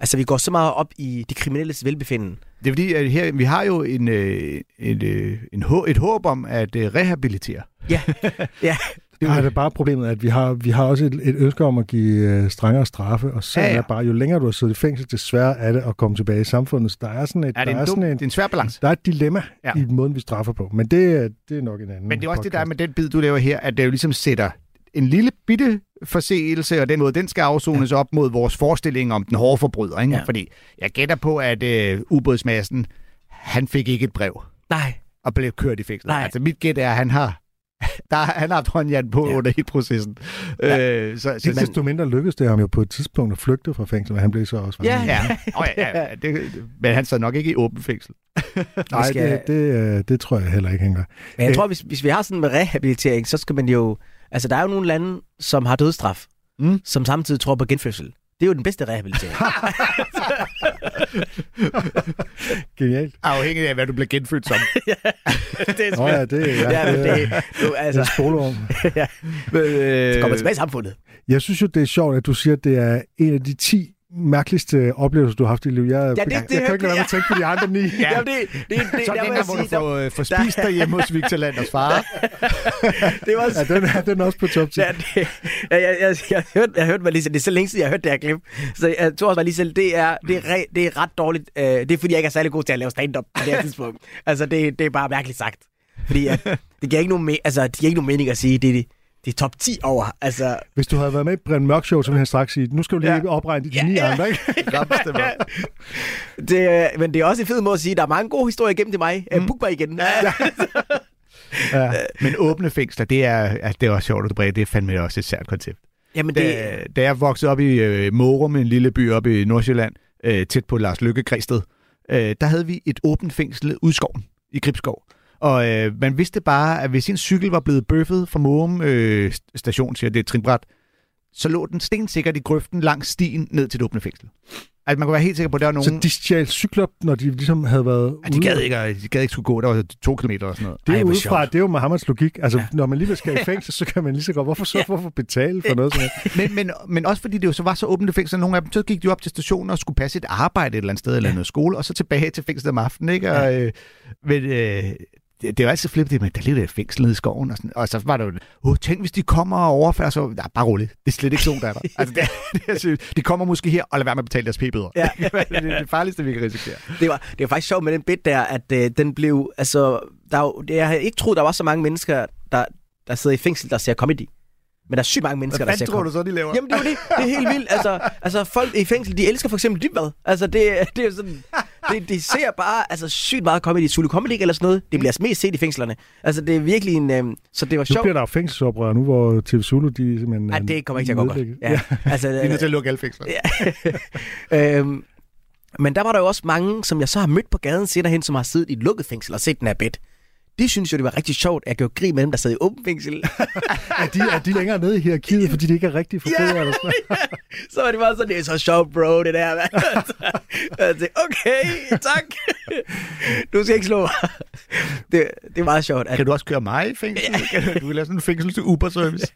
altså vi går så meget op i de kriminelles velbefinden. Det er fordi, at her, vi har jo en, øh, en, øh, en, et håb om at øh, rehabilitere. Ja, <laughs> ja, det er det bare problemet, at vi har, vi har også et, et ønske om at give øh, strengere straffe, og så Ja, ja, er bare, jo længere du har siddet i fængsel, desværre er det at komme tilbage i samfundet. Så der er sådan et, Er det, der en er dum, sådan det en, er en svær balance. der er et dilemma Ja. i måden, vi straffer på. Men det, er- det er nok en anden Men det er også det, der er podcast. med den bid, du laver her, at det jo ligesom sætter en lille bitte forseelse, og den måde, den skal afsones ja. op mod vores forestilling om den hårde forbryder. Ikke? Ja. Fordi jeg gætter på, at øh, ubådsmassen, han fik ikke et brev nej, og blev kørt i fængsel. Nej. Altså mit gæt er, at han har, <laughs> der, han har haft håndjern på ja. Under hele processen. Ja. Øh, så, så, desto mindre lykkedes det ham jo på et tidspunkt at flygte fra fængsel, men han blev så også Ja. fanget. ja, oh, ja, ja det, men han sad nok ikke i åben fængsel. <laughs> Nej, skal- det, det, øh, det tror jeg heller ikke, han gør. Men jeg Øh. tror, hvis, hvis vi har sådan med rehabilitering, så skal man jo... Altså, der er jo nogle lande, som har dødsstraf, Mm. som samtidig tror på genfødsel. Det er jo den bedste rehabilitering. <laughs> Genialt. Afhængig af, hvad du bliver genfødt som. <laughs> det er Nå ja, det, ja, Ja, men det, du, altså, altså, en spoleovn. Men, øh, så kommer tilbage i samfundet. Jeg synes jo, det er sjovt, at du siger, at det er en af de 10 mærkeligste oplevelser, du har haft i livet. Jeg, det- jeg, det jeg kan ikke hørte lade være med jeg. at tænke på de andre ni. <laughs> Ja. Jamen, det, det, det, så der den jeg hvor du der- får, øh, får spist <laughs> derhjemme hos Victor Landers far. <laughs> det var Ja, den, er, den er også på top 10. Ja, det, jeg, jeg, jeg, jeg, jeg, hørte, jeg hørte mig lige selv, det er så længe siden, jeg har hørt det her klip. Så jeg tror også mig lige selv, det er, det er, re, det er ret dårligt. Øh, det er fordi, jeg ikke er særlig god til at lave stand-up på det her tidspunkt. Altså, det, det er bare mærkeligt sagt. Fordi at, det giver ikke nogen, me- altså, det giver ikke nogen mening at sige, det det, det er top 10 over. Altså, Hvis du havde været med i Brian Mørk Show, så ville han straks sige, nu skal du lige Ja. opregne de Ja, ni ja. andre, ikke? <laughs> det, øh, men det er også en fed måde at sige, der er mange gode historier igennem til mig. Mm. Book mig igen. Ja. <laughs> Ja. Men åbne fængsler, det er, altså, det er også sjovt, at du brænder. Det er fandme også et sært koncept. Jamen, det, Da, da jeg voksede op i øh, Morum, en lille by oppe i Nordsjælland, øh, tæt på Lars Lykke Græsted, øh, der havde vi et åbent fængsel ud i skoven, i Gribskov. Og øh, man vidste bare, at hvis en cykel var blevet bøffet fra Morum øh, station, siger det er trinbræt, så lå den stensikkert i grøften langs stien ned til det åbne fængsel. Altså man kunne være helt sikker på, at der var nogen... Så de stjal cykler, når de ligesom havde været Ja, de gad ikke, at- de gad ikke skulle gå, der var to kilometer og sådan noget. Det er Ej, jo udefra, det er jo Mohammeds logik. Altså, ja. når man alligevel skal i fængsel, så kan man lige så godt, hvorfor så hvorfor betale for noget sådan <laughs> men, men, men også fordi det jo så var så åbent fængsel, nogle af dem, så gik de op til stationen og skulle passe et arbejde et eller andet sted, eller noget skole, og så tilbage til fængslet om aftenen, ikke? Og, øh, men, øh, det, det var altid flippet, men der ligger et fængsel nede i skoven, og, sådan, og så var der jo, oh, tænk hvis de kommer og overfalder, så nej, bare roligt, det er slet ikke sådan, der er der. <laughs> Altså, det, det seriøst. de kommer måske her og lader være med at betale deres p-bøder. Ja. <laughs> det er det farligste, vi kan risikere. det, var, det var faktisk sjovt med den bit der, at øh, den blev, altså, der, er jeg havde ikke troet, der var så mange mennesker, der, der sidder i fængsel, der ser comedy. Men der er sygt mange mennesker, Hvad der ser tror du så, de laver? Jamen, det er jo det. Det er helt vildt. Altså, altså folk i fængsel, de elsker for eksempel dybvad. Altså, det, det er jo sådan... <laughs> Det, de ser bare altså, sygt meget comedy. Zulu Comedy eller sådan noget. Det bliver mest set i fængslerne. Altså, det er virkelig en... Øhm, så det var Nu sjovt. bliver der jo fængselsoprør nu, hvor TV Zulu, de simpelthen... Nej, øh, det kommer ikke til at gå godt. Ja. <laughs> Altså, De er nødt til at lukke alle fængsler. Ja. <laughs> øhm, Men der var der jo også mange, som jeg så har mødt på gaden senere hen, som har siddet i et lukket fængsel og set den her bed. De synes jo, det var rigtig sjovt, at jeg gjorde grin med dem, der sad i åbent fængsel. <laughs> Er de, er de længere nede i hierarkiet, fordi de ikke er rigtig forbedret? Ja, eller sådan noget? <laughs> så var det bare sådan, det er så sjovt, bro, det der. mand." <laughs> Og jeg tænkte, okay, tak. Du skal ikke slå mig. Det, det er meget sjovt. At, Kan du også køre mig i fængsel? Kan du, du lave sådan en fængsel til Uber-service?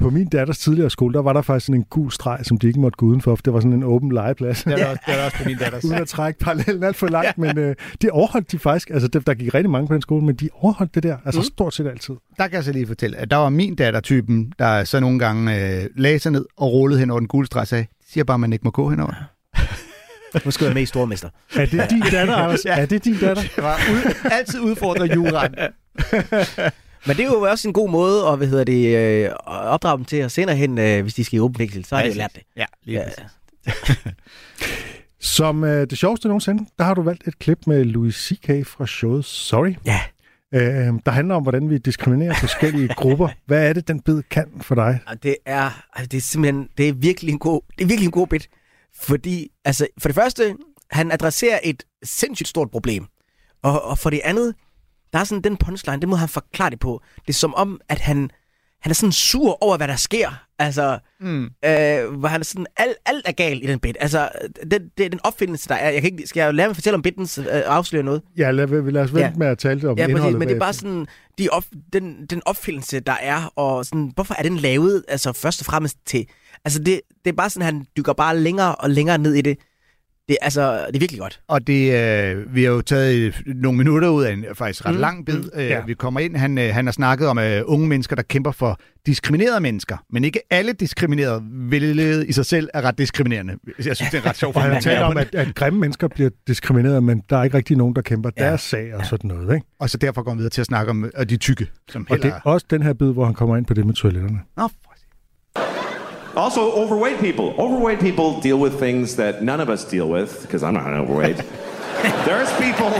På min datters tidligere skole, der var der faktisk sådan en gul streg, som de ikke måtte gå udenfor, for det var sådan en åben legeplads. Det er der også, det er der også på min datters. Uden at trække parallellen alt for <laughs> langt, ja. men øh, de overholdt de faktisk, altså der, der gik rigtig mange på den skole, men de overholdt det der, altså mm. stort set altid. Der kan jeg så lige fortælle, at der var min datter-typen, der så nogle gange øh, lagde sig ned og rullede hen over den gule streg og sagde, siger bare, at man ikke må gå henover. <laughs> nu skal jeg med i Stormester. Er det din datter, <laughs> Anders? Ja. Er det din datter? Det var ud, altid udfordret juraen. Men det er jo også en god måde at, hvad hedder det, øh, at opdrage dem til at senere hen, øh, hvis de skal i åben fængsel, så har de jo lært det. Ja, lige Ja. præcis. <laughs> Som øh, det sjoveste nogensinde, der har du valgt et klip med Louis C.K. fra showet Sorry. Ja. Øh, der handler om, hvordan vi diskriminerer forskellige <laughs> grupper. Hvad er det, den bid kan for dig? Det er, altså, det er simpelthen, det er virkelig en god, det er virkelig en god bit. Fordi, altså, for det første, han adresserer et sindssygt stort problem. Og, og for det andet, der er sådan den punchline, det må han forklare det på. Det er som om, at han, han er sådan sur over, hvad der sker. Altså, Mm. øh, hvor han er sådan, alt, alt er galt i den bit. Altså, det, det er den opfindelse, der er. Jeg kan ikke, skal jeg lade mig fortælle om bitens øh, afsløre noget? Ja, lad, lad os vente Ja. med at tale om Ja, indholdet præcis, men det er bare sådan, de op, den, den opfindelse, der er, og sådan, hvorfor er den lavet, altså først og fremmest til, altså det, det er bare sådan, han dykker bare længere og længere ned i det. Det, er altså, det er virkelig godt. Og det, øh, vi har jo taget nogle minutter ud af en faktisk ret Mm, lang bid. Øh, ja. Vi kommer ind, han, øh, han har snakket om øh, unge mennesker, der kæmper for diskriminerede mennesker. Men ikke alle diskriminerede, hvilket i sig selv er ret diskriminerende. Jeg synes, det er ret sjovt. <laughs> Og han taler om, at, at grimme mennesker bliver diskrimineret, men der er ikke rigtig nogen, der kæmper Ja. deres sag og sådan noget. Ikke? Og så derfor går vi videre til at snakke om øh, de tykke, som Og det er også den her bid, hvor han kommer ind på det med toiletterne. Nå, for- Also, overweight people. Overweight people deal with things that none of us deal with, because I'm not overweight. <laughs> There's people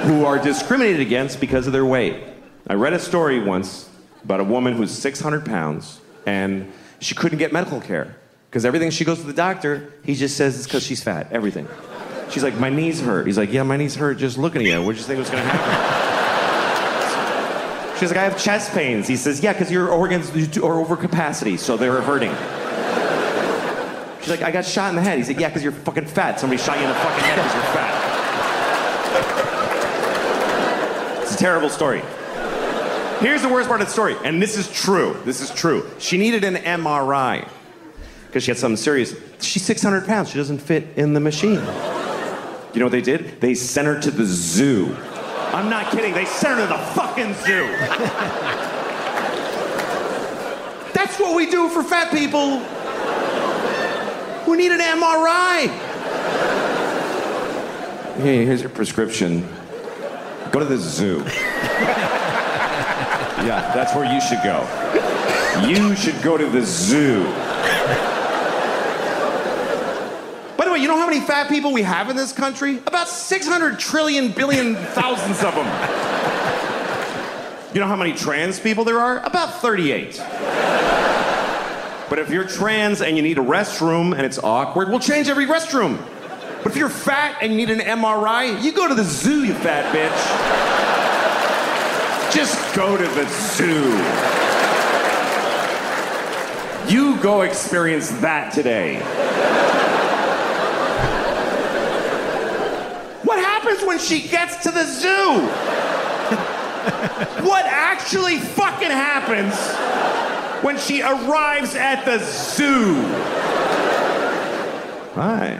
who are discriminated against because of their weight. I read a story once about a woman who's 600 pounds and she couldn't get medical care because everything she goes to the doctor, he just says it's because she's fat. Everything. She's like, my knees hurt. He's like, yeah, my knees hurt just looking at you. What did you think was going to happen? She's like, I have chest pains. He says, yeah, because your organs are over capacity, so they're hurting. She's like, I got shot in the head. He said, yeah, because you're fucking fat. Somebody shot you in the fucking head because you're fat. It's a terrible story. Here's the worst part of the story, and this is true. This is true. She needed an MRI because she had something serious. She's 600 pounds. She doesn't fit in the machine. You know what they did? They sent her to the zoo. I'm not kidding. They sent her to the fucking zoo. That's what we do for fat people. We need an MRI. Hey, here's your prescription. Go to the zoo. <laughs> yeah, that's where you should go. You should go to the zoo. By the way, you know how many fat people we have in this country? About 600 trillion billion thousands of them. You know how many trans people there are? About 38. But if you're trans and you need a restroom and it's awkward, we'll change every restroom. But if you're fat and you need an MRI, you go to the zoo, you fat bitch. Just go to the zoo. You go experience that today. What happens when she gets to the zoo? what actually fucking happens when she arrives at the zoo? Hi.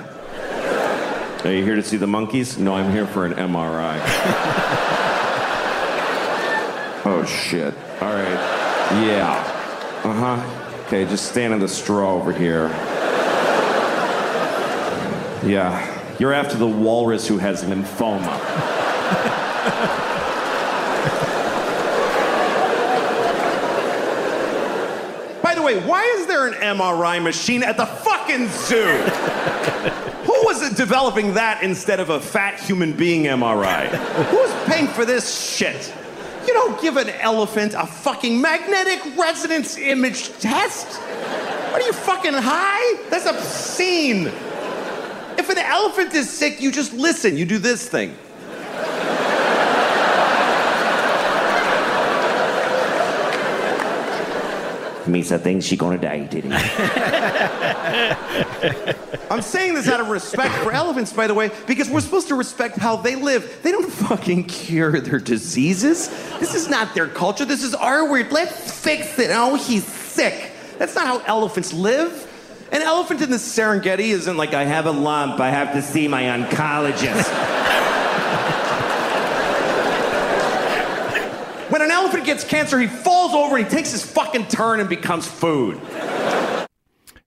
Are you here to see the monkeys? No, I'm here for an MRI. oh, shit. All right. Yeah. Uh huh. Okay, just stand in the straw over here. Yeah. You're after the walrus who has lymphoma. By the way, why is there an MRI machine at the fucking zoo? Who was it developing that instead of a fat human being MRI? Who's paying for this shit? You don't give an elephant a fucking magnetic resonance image test. What are you fucking high? That's obscene. An elephant is sick, you just listen. You do this thing. Means I think she gonna die, didn't he? <laughs> I'm saying this out of respect for elephants, by the way, because we're supposed to respect how they live. They don't fucking cure their diseases. This is not their culture. This is our weird. Let's fix it. Oh, he's sick. That's not how elephants live. An elephant in the Serengeti isn't like I have a lump. I have to see my oncologist. when an elephant gets cancer, he falls over and he takes his fucking turn and becomes food.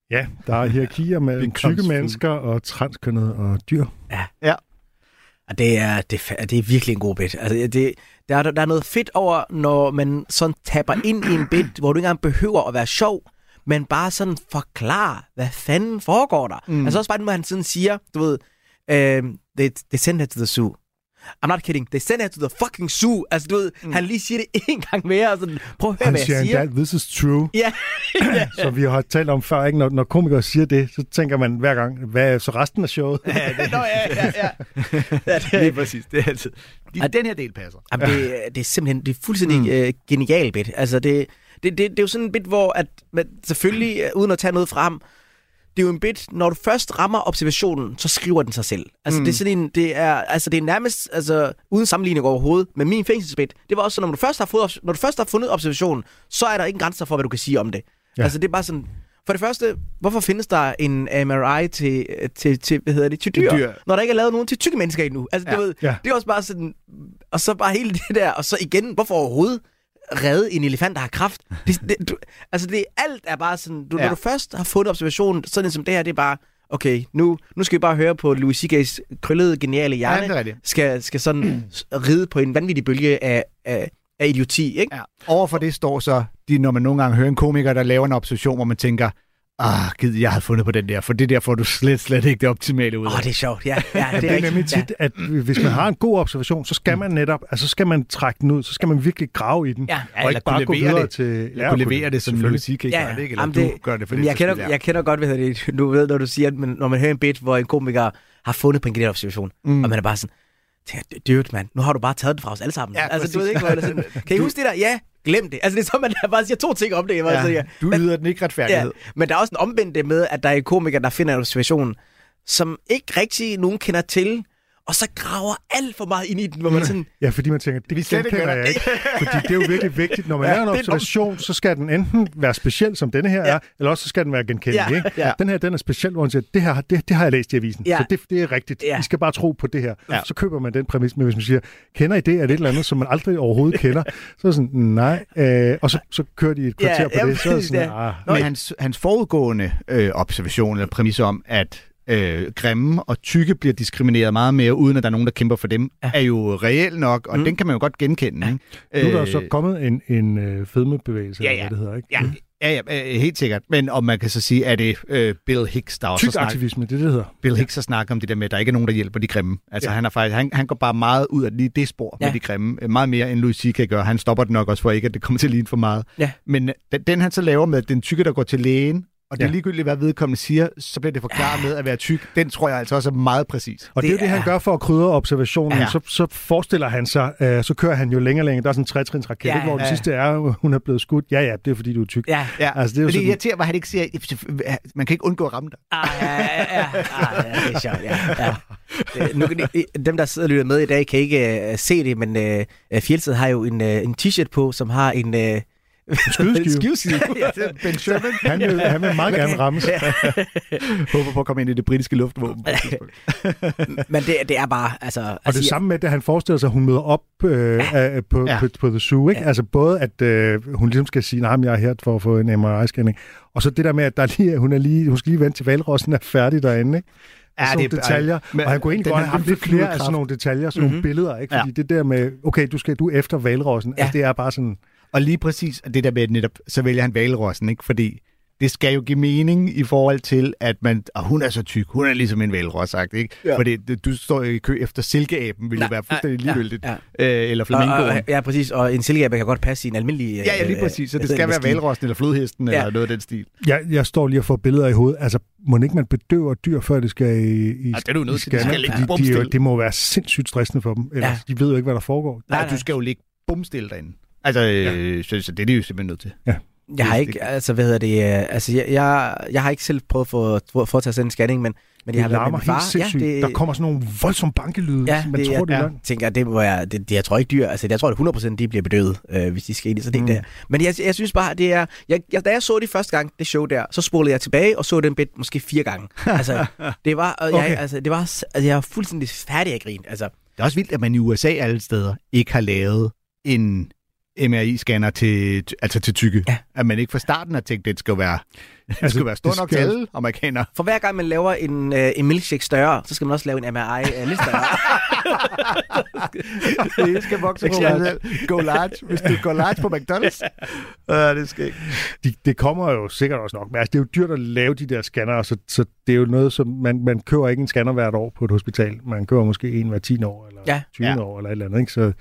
Ja, der er hierarkier mellem tykke mennesker og transkønnede og dyr. Ja. Og det er, det, er det er virkelig en god bit. Altså, det, der, er, der er noget fedt over, når man sådan tapper ind i en bit, hvor du ikke engang behøver at være sjov, men bare sådan forklare, hvad fanden foregår der. Mm. Altså også bare, når han sådan siger, du ved, um, they, they send her to the zoo. I'm not kidding. They send her to the fucking zoo. Altså, du ved, mm. han lige siger det <laughs> en gang mere, og sådan, prøv at høre, Han hvad siger jeg siger. endda, this is true. Ja, ja. <clears throat> Så vi har talt om før, ikke? Når, når komikere siger det, så tænker man hver gang, hvad er så resten af showet? Nå, ja, ja, ja. <laughs> ja det, Lige præcis. Det er altid. De, den her del passer. Jamen, det, det er simpelthen det er fuldstændig mm. øh, genial bit. Altså, det, det, det, det er jo sådan en bit, hvor at, man, selvfølgelig, øh, uden at tage noget frem, det er jo en bit, når du først rammer observationen, så skriver den sig selv. Altså, mm. det er sådan en, det er, altså, det er nærmest, altså, uden sammenligning overhovedet, men min fængselsbit, det var også sådan, når du først har, fået, når du først har fundet observationen, så er der ingen grænser for, hvad du kan sige om det. Ja. Altså, det er bare sådan, for det første, hvorfor findes der en MRI til, til, til hvad hedder det, til dyr, dyr. når der ikke er lavet nogen til tykke mennesker endnu? Altså, Ja. du ved, Ja. det er også bare sådan, og så bare hele <laughs> det der, og så igen, hvorfor overhovedet redde en elefant, der har kraft? Det, det, du, altså, det alt er bare sådan, du, ja. Ja. når du først har fundet observationen, sådan som det her, det er bare, okay, nu, nu skal vi bare høre på Louis C.K.'s krøllede, geniale Ja, hjerne, er rigtigt. skal, skal sådan <clears throat> ride på en vanvittig bølge af, af, af idioti, ikke? Ja. Overfor det står så, de, når man nogle gange hører en komiker, der laver en observation, hvor man tænker, ah, gid, jeg havde fundet på den der, for det der får du slet, slet ikke det optimale ud af. Åh, oh, det er sjovt, ja. ja Det er nemlig tit, at hvis man har en god observation, så skal man netop, altså så skal man trække den ud, så skal man virkelig grave i den, Ja. og eller ikke bare kunne gå videre det. til... Eller kunne levere det, som Louis C.K. gør det, ikke? Eller Jamen, du gør det, for det jeg, kender, det jeg kender godt, hvad det, du ved, når du siger, at man, når man hører en bit, hvor en komiker har fundet på en genial observation, mm. og man er bare sådan, dude, man, nu har du bare taget det fra os alle sammen. Ja, altså, du ved ikke, hvor det er <laughs> kan I huske det der? Ja, glem det. Altså, det er så, man bare siger to ting om det. Ja, Ja, ja. du yder den ikke Ja, retfærdighed. men der er også en omvendt med, at der er komikere, der finder en observation, som ikke rigtig nogen kender til, og så graver alt for meget ind i den, hvor man sådan, Ja, fordi man tænker, det Vi slet ikke genkender jeg ikke. Fordi det er jo virkelig vigtigt. Når man <laughs> Ja, laver en det er observation, så skal den enten være speciel, som denne her Ja. er, eller også så skal den være genkendelig. Ja, Ikke? ja. Den her, den er speciel, hvor man siger, det her det, det har jeg læst i avisen, Ja. så det, det er rigtigt. Ja. I skal bare tro på det her. Ja. Så køber man den præmis. Men hvis man siger, kender I det? Er det et eller andet, som man aldrig overhovedet kender? <laughs> Så er det sådan, nej. Øh, og så, så kører de et kvarter Ja, på ja, det. Så er det sådan, ja. ah, Men hans, hans forudgående øh, observation eller præmis om, at øh, grimme og tykke bliver diskrimineret meget mere, uden at der er nogen, der kæmper for dem, ja. er jo reel nok, og mm. den kan man jo godt genkende. Ikke? nu er der så Øh, kommet en, en øh, fedmebevægelse, Ja, eller ja. hvad det hedder. Ikke? Ja, ja, ja, øh, helt sikkert. Men om man kan så sige, er det øh, Bill Hicks, der også snakker, aktivisme, det det, hedder. Bill Hicks har snakket om det der med, at der ikke er nogen, der hjælper de grimme. Altså Ja. han, er faktisk, han, han går bare meget ud af lige det spor ja. Ja. med de grimme. øh, Meget mere end Louis C.K. gør. Han stopper det nok også for ikke, at det kommer til at ligne for meget. Ja. Men den, den han så laver med den tykke, der går til lægen, og det er Ja. ligegyldigt, hvad vedkommende siger, så bliver det forklaret med at være tyk. Den tror jeg altså også er meget præcis. Og det, det er jo Det det, han gør for at krydre observationen. Ja. Så, så forestiller han sig, øh, så kører han jo længere og længere. Der er sådan en trætrins raket, Ja, ja, hvor det ja. sidste er, hun er blevet skudt. Ja, ja, det er fordi, du er tyk. ja, Ja, Altså, det er jo Men det sådan- irriterer mig, at han ikke siger, man kan ikke undgå at ramme dig. Ah, ja, ja, ja. Ah, ja, det er sjovt, ja. ja. Øh, Nu, kan de- dem, der sidder og lytter med i dag, kan ikke uh, se det, men uh, Fjeldsted har jo en, uh, en t-shirt på, som har en... Uh, Skydeskive. <laughs> Skydeskive. <laughs> ja, det, Ben Sherman Han vil, han vil meget gerne rammes. <laughs> håber på at komme ind i det britiske luftvåben. men det, det er bare... Altså, Og altså, det samme med, at han forestiller sig, at hun møder op øh, ja. på, Ja. på, på The Zoo. Ikke? Ja. Altså både, at øh, hun ligesom skal sige, at jeg er her for at få en MRI-scanning. Og så det der med, at der lige, hun, er lige, hun skal lige vente til valrossen er færdig derinde. Ikke? Ja, sådan det nogle er- detaljer. men og han kunne egentlig godt have lidt flere af sådan nogle detaljer, sådan mm-hmm. nogle billeder. Ikke? Fordi ja. det der med, okay, du skal du er efter valrossen, ja. altså det er bare sådan... Og lige præcis det der med, at netop, så vælger han valrossen, ikke? Fordi det skal jo give mening i forhold til, at man, og hun er så tyk, hun er ligesom en vælros, sagt, ikke? Ja. Ja. Fordi det- du står i kø efter silkeaben, Nej, jo være fuldstændig ligegyldigt. ja, Øh, eller flamingoen. og, ja, præcis. Og en silkeabe kan godt passe i en almindelig... Ja, ja, lige øh, præcis. Så det øh, skal være valrossen eller flodhesten Ja. eller noget af den stil. Jeg, jeg står lige og får billeder i hovedet. Altså, må ikke man bedøver dyr, før det skal i, i Ja, det er du nødt til. Det skal ligge de, bumstille. det må være sindssygt stressende for dem. Ellers, Ja. de ved jo ikke, hvad der foregår. Nej, du skal jo ligge bumstille derinde. Altså, øh, så, så det er de jo simpelthen nødt til. Jeg har Det- ikke, altså hvad hedder det, øh, altså jeg, jeg, jeg har ikke selv prøvet at få, få, få tage sådan en scanning, men, men Det jeg har været med min far. Ja, det, Der kommer sådan nogle voldsomme bankelyde. Ja, man det tror, er- det er ja. løgn. tænker, det må jeg, det, det, jeg tror ikke dyr, altså jeg tror at 100% de bliver bedøvet, øh, hvis de skal ind i sådan mm. Mm. der. Men jeg, jeg synes bare, det er, jeg, jeg, da jeg så det første gang, det show der, så spolede jeg tilbage og så den bit måske fire gange. Altså, <laughs> det var, og jeg, Okay. altså, det var, altså, jeg var fuldstændig færdig af grin. Altså, Det er også vildt, at man i USA alle steder ikke har lavet en MRI-scanner til, altså til tykke. Ja. At man ikke fra starten har tænkt, at det skal være, det Altså, skal være stor det nok skal- til alle amerikanere. for hver gang man laver en, øh, en milkshake større, så skal man også lave en MRI øh, lidt større. <laughs> det skal vokse på sig selv. Go large. Hvis du går large på McDonald's. <laughs> Uh, det skal ikke. De, det kommer jo sikkert også nok. Men altså, det er jo dyrt at lave de der scanner, så, så det er jo noget, som man, man køber ikke en scanner hvert år på et hospital. Man køber måske en hver 10 år, eller Ja. 20 Ja. år, eller et eller andet. Ikke? Så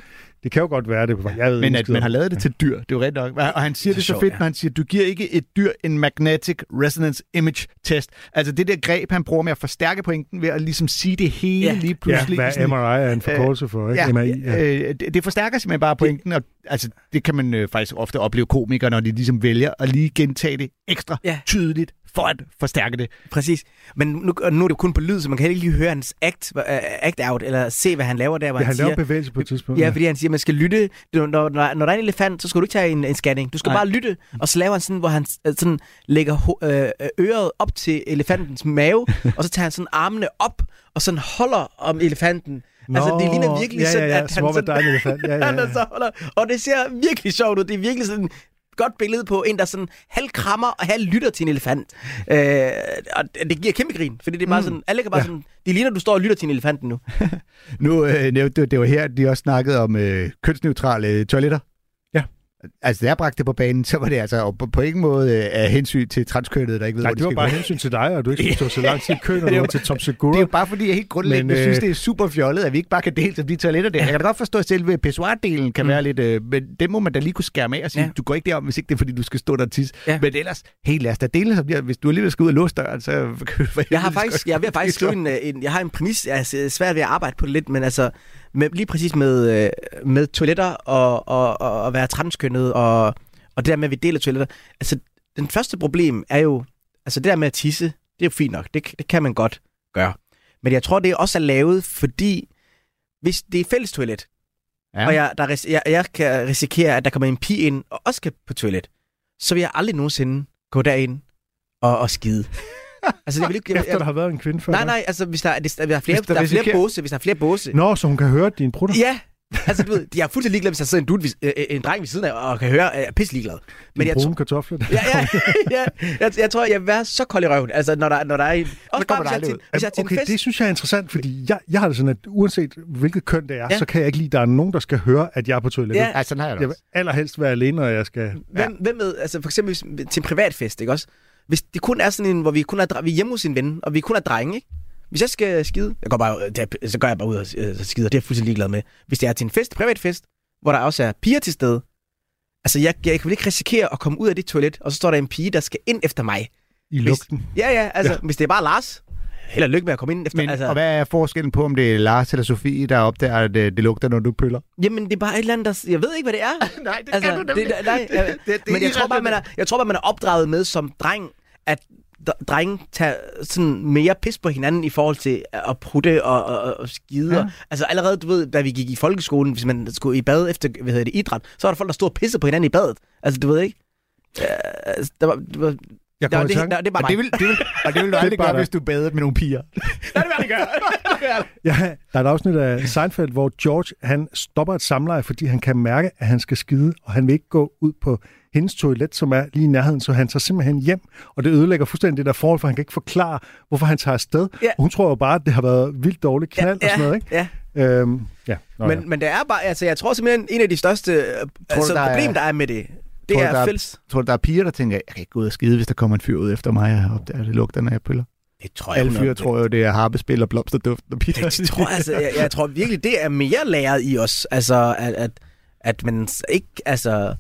det kan jo godt være det. Jeg ved Men at man har lavet det til dyr, det er jo rigtigt nok. Og han siger Det er det så sjovt, fedt, ja. når han siger, du giver ikke et dyr en magnetic resonance image test. Altså det der greb, han bruger med at forstærke pointen ved at ligesom sige det hele Ja. lige Ja, pludselig. hvad Sådan- MRI er en forkortelse for, ikke? Ja, MRI, ja. Øh, det, det forstærker simpelthen bare pointen, og altså, det kan man øh, faktisk ofte opleve komikere, når de ligesom vælger at lige gentage det ekstra Ja. tydeligt for at forstærke det. Præcis. Men nu, nu er det jo kun på lyd, så man kan ikke lige høre hans act, uh, act out, eller se, hvad han laver der, hvor Ja, han, han laver siger... bevægelse på et tidspunkt. Ja, fordi han siger, at man skal lytte. Når, når, når der er en elefant, så skal du ikke tage en, en scanning. Du skal Nej. bare lytte. Og så laver han sådan, hvor han øh, sådan lægger ho- øh, øret op til elefantens mave, <laughs> og så tager han sådan armene op, og sådan holder om elefanten. Nå, altså, det ligner virkelig ja, sådan, ja, ja, at han der er en elefant. Ja, ja, <laughs> han ja. er så holder, og det ser virkelig sjovt ud. Det er virkelig sådan godt billede på en, der sådan halv krammer og halv lytter til en elefant. Øh, og det giver kæmpe grin, fordi det er bare Mm. sådan, alle kan bare Ja. sådan, det ligner, du står og lytter til en elefant nu. <laughs> Nu øh, du, det var her, de også snakkede om øh, kønsneutrale øh, toiletter. Altså, da jeg bragte det på banen, så var det altså på, på ingen måde øh, af hensyn til transkønnede, der ikke ved, Nej, hvor de det var bare gå. hensyn til dig, og du ikke <laughs> skulle stå så lang tid i køen, og Det var til Tom Det Segura. er jo bare fordi, jeg helt grundlæggende Men, men, øh, synes, det er super fjollet, at vi ikke bare kan dele som de toiletter der. Jeg kan da godt forstå, at selve pissoir-delen kan mm. være lidt... Øh, men den må man da lige kunne skærme af og sige, Ja. du går ikke derom, hvis ikke det er, fordi du skal stå der og tisse. Ja. Men ellers, helt lad os da dele, som hvis du alligevel skal ud og låse døren, så Jeg har faktisk, jeg er at faktisk skrive en, øh, en, jeg har en præmis, jeg er svært ved at arbejde på det lidt, men altså, med, lige præcis med, øh, med toiletter og, og, og at være transkønnet, og, og det der med, at vi deler toiletter. Altså, den første problem er jo, altså det der med at tisse, det er jo fint nok, det, det kan man godt gøre. Men jeg tror, det også er lavet, fordi hvis det er fælles toilet, Ja. og jeg, der, jeg, jeg kan risikere, at der kommer en pige ind og også skal på toilet, så vil jeg aldrig nogensinde gå derind og, og skide. Altså, jeg vil ikke, jeg, Efter der har været en kvinde før. Nej, nej, altså hvis der, hvis der, er flere, Hvis der der, er flere båse, hvis der er flere båse. Nå, så hun kan høre din brutter. Ja, altså du ved, jeg er fuldstændig ligeglad, hvis der sidder en, dude, ved- øh, en dreng ved siden af, og kan høre, jeg er pisse ligeglad. Men jeg, brune kartofler. ja, ja, <laughs> ja, jeg, jeg tror, jeg vil være så kold i røven, altså når der, når der er en... Også bare, kommer hvis der jeg, til, aldrig hvis jeg er til Okay, en fest... det synes jeg er interessant, fordi jeg, jeg har det sådan, at uanset hvilket køn det er, Ja. ja. så kan jeg ikke lide, at der er nogen, der skal høre, at jeg er på toilettet. Ja. Ja. Ja, sådan har jeg det Jeg vil allerhelst være alene, når jeg skal... Hvem, hvem med, altså for eksempel hvis- til en privatfest, ikke også? Hvis det kun er sådan en, hvor vi kun er, vi er hjemme hos en ven, og vi kun er drenge, ikke? Hvis jeg skal skide, jeg går bare, det- så går jeg bare ud og øh, skider, det er jeg fuldstændig ligeglad med. Hvis det er til en fest, privat fest, hvor der også er piger til stede, altså jeg, jeg kan vel ikke risikere at komme ud af det toilet, og så står der en pige, der skal ind efter mig. I Hvis- lugten. Ja, ja, altså. Ja. hvis det er bare Lars, held og lykke med at komme ind efter. Men, altså, og hvad er forskellen på, om det er Lars eller Sofie, der opdager, at det, det lugter, når du pøller? Jamen, det er bare et eller andet, der... Jeg ved ikke, hvad det er. <laughs> Nej, det altså, det, nej, jeg, det, det, men jeg tror, bare, man er, jeg tror bare, man er opdraget med som dreng, at drenge tager sådan mere pis på hinanden i forhold til at prutte og, og, og- skide. Ja. Ja. Altså allerede, du ved, da vi gik i folkeskolen, hvis man skulle i bad efter, hvad hedder det, idræt, så var der folk, der stod og pissede på hinanden i badet. Altså, du ved ikke? Uh, der var, det var, Jeg kommer det, i tanke, det er bare Og det vil, det vil, <laughs> og det vil du aldrig bare gøre, dig. hvis du badede med nogle piger. <laughs> Nej, det vil jeg gøre. <laughs> ja, der er et afsnit af Seinfeld, hvor George han stopper et samleje, fordi han kan mærke, at han skal skide, og han vil ikke gå ud på hendes toilet, som er lige i nærheden, så han tager simpelthen hjem, og det ødelægger fuldstændig det der forhold, for han kan ikke forklare, hvorfor han tager afsted. Ja. Og hun tror jo bare, at det har været vildt dårligt knald og sådan noget, ikke? Ja, Øhm, ja. Nå, men, ja. men det er bare, altså jeg tror simpelthen, en af de største øh, altså, der er- problemer, der er med det, det Det Tror er der er- fælles. Tror du, der er piger, der tænker, jeg kan ikke gå ud og skide, hvis der kommer en fyr ud efter mig, og opdager, det lugter, når jeg piller? Det tror jeg, Alle 100. fyre tror jo, det er harpespil og blomsterduft. Og piger. Det tror jeg, altså, jeg, jeg tror virkelig, det er mere læret i os. Altså, at, at, at man ikke, altså...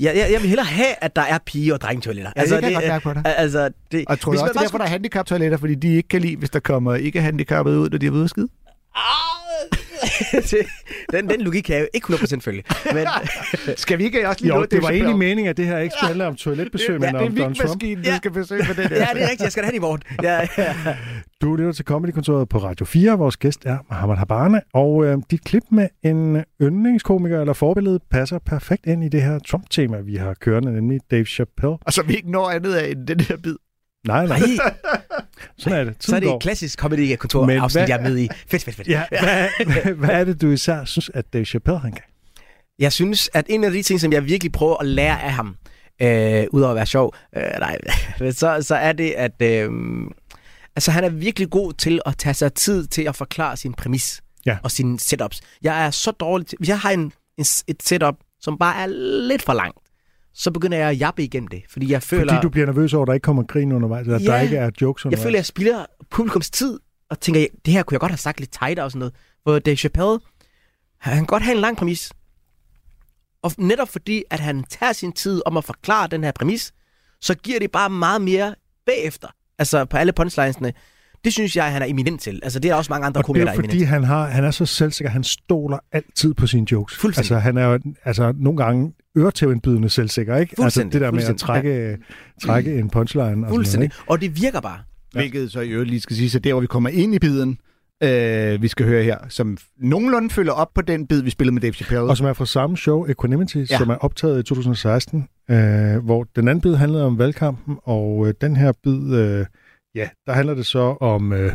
Jeg, jeg, jeg vil hellere have, at der er pige- og drengetoiletter. Ja, altså, det kan jeg godt mærke på dig. Altså, det, Og tror du også, det er bare derfor, der er handicap-toiletter, fordi de ikke kan lide, hvis der kommer ikke handicappede ud, når de er ude at skide? skulle- <laughs> den, den logik kan jeg jo ikke 100% følge. Men, <laughs> Skal vi ikke også lige Jo, nå det var egentlig meningen, at det her ikke skulle handle om toiletbesøg, Ja, men det er om Donald Trump. vigmaskinen, du Ja. skal besøge på den der. <laughs> ja, det er rigtigt. Jeg skal da have i morgen. Ja, ja. Du lytter til Comedy-kontoret på Radio 4. Vores gæst er Mohammed Habane, og øh, dit klip med en yndlingskomiker eller forbillede passer perfekt ind i det her Trump-tema, vi har kørende, nemlig Dave Chappelle. Og så vi ikke når andet af end den her bid. Nej, nej, Nej, <laughs> sådan er det. så er Tiden det et klassisk comedy-kontor afsnit, jeg er med i. Fedt, fedt, fedt. Ja, hvad, <laughs> hvad er det, du især synes, at Dave Chappelle han kan? Jeg synes, at en af de ting, som jeg virkelig prøver at lære af ham, øh, udover at være sjov, øh, nej, <laughs> så, så er det, at øh, altså, han er virkelig god til at tage sig tid til at forklare sin præmis Ja. og sine setups. Jeg er så dårlig til... Hvis jeg har en, en, et setup, som bare er lidt for langt, så begynder jeg at jappe igennem det, fordi jeg føler... Fordi du bliver nervøs over, at der ikke kommer grin undervejs, eller at der Ja. ikke er jokes Jeg undervejs. føler, jeg spilder publikums tid, og tænker, det her kunne jeg godt have sagt lidt tightere og sådan noget. For Dave Chappelle, han kan godt have en lang præmis. Og netop fordi, at han tager sin tid om at forklare den her præmis, så giver det bare meget mere bagefter. Altså på alle punchlinesene. Det synes jeg, han er eminent til. Altså det er også mange andre Og det komikere, er der er fordi, eminent. han, har, han er så selvsikker, han stoler altid på sine jokes. Fuldstændig. Altså, han er jo altså, nogle gange øretævindbydende selvsikker, ikke? Altså, det der med at trække, trække en punchline. Og Fuldstændig. ikke? Og det virker bare. Hvilket så i øvrigt lige skal sige, så der hvor vi kommer ind i biden, øh, vi skal høre her, som nogenlunde følger op på den bid, vi spillede med Dave Chappelle. Og som er fra samme show, Equanimity, ja. Ja. som er optaget i 2016, øh, hvor den anden bid handlede om valgkampen, og øh, den her bid, øh, ja, der handler det så om... Øh,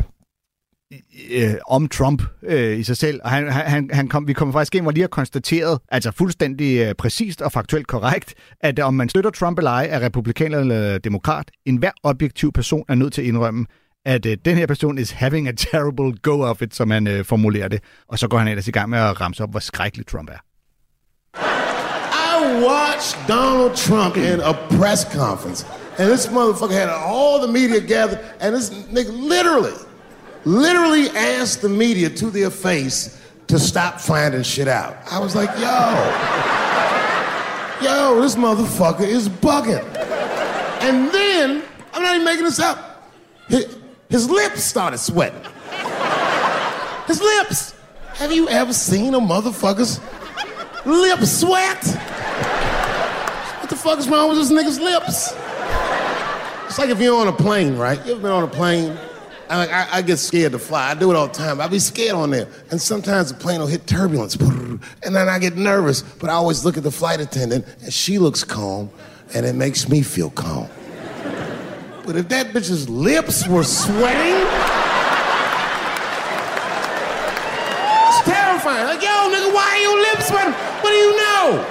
øh, om Trump øh, i sig selv. Og han, han, han kom, vi kommer faktisk ind, hvor lige har konstateret, altså fuldstændig øh, præcist og faktuelt korrekt, at om man støtter Trump eller ej, er republikaner eller demokrat, en hver objektiv person er nødt til at indrømme, at øh, den her person is having a terrible go of it, som han øh, formulerer det. Og så går han ellers i gang med at ramse op, hvor skrækkelig Trump er. I watched Donald Trump in a press conference, and this motherfucker had all the media gathered, and this nigga literally, literally asked the media to their face to stop finding shit out. I was like, yo, yo, this motherfucker is bugging. And then, I'm not even making this up, his, his lips started sweating. His lips. Have you ever seen a motherfucker's lip sweat? What the fuck is wrong with this nigga's lips? It's like if you're on a plane, right? You ever been on a plane? I, like, I, I get scared to fly. I do it all the time. I be scared on there. And sometimes the plane will hit turbulence. And then I get nervous. But I always look at the flight attendant, and she looks calm, and it makes me feel calm. But if that bitch's lips were sweating, it's terrifying. Like, yo, nigga, why are your lips sweating? What do you know?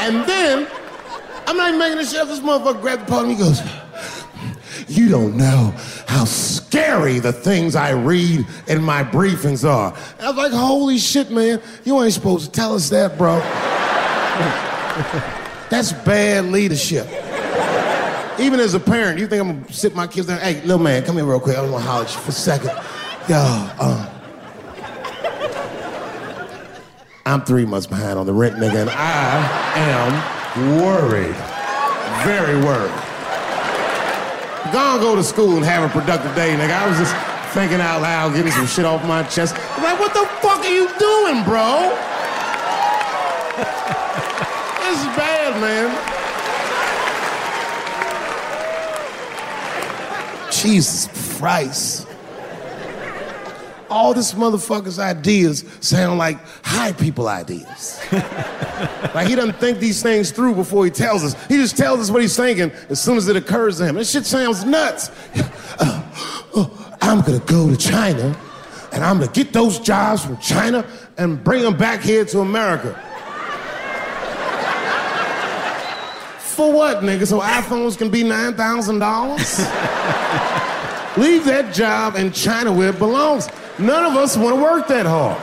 And then, I'm not even making this shit up. This motherfucker grabbed the podium. He goes, You don't know how scary the things I read in my briefings are. And I was like, Holy shit, man. You ain't supposed to tell us that, bro. <laughs> That's bad leadership. Even as a parent, you think I'm gonna sit my kids down? Hey, little man, come here real quick. I want to holler at you for a second. Yo, uh, I'm three months behind on the rent, nigga, and I am worried. Very worried. Go on, go to school and have a productive day, nigga. I was just thinking out loud, getting some shit off my chest. I'm like, what the fuck are you doing, bro? <laughs> this is bad, man. Jesus Christ. All this motherfucker's ideas sound like high people ideas. <laughs> like he doesn't think these things through before he tells us. He just tells us what he's thinking as soon as it occurs to him. This shit sounds nuts. <sighs> Uh, oh, I'm gonna go to China and I'm gonna get those jobs from China and bring them back here to America. <laughs> For what, nigga? So iPhones can be $9,000? <laughs> Leave that job in China where it belongs. None of us want to work that hard. <laughs>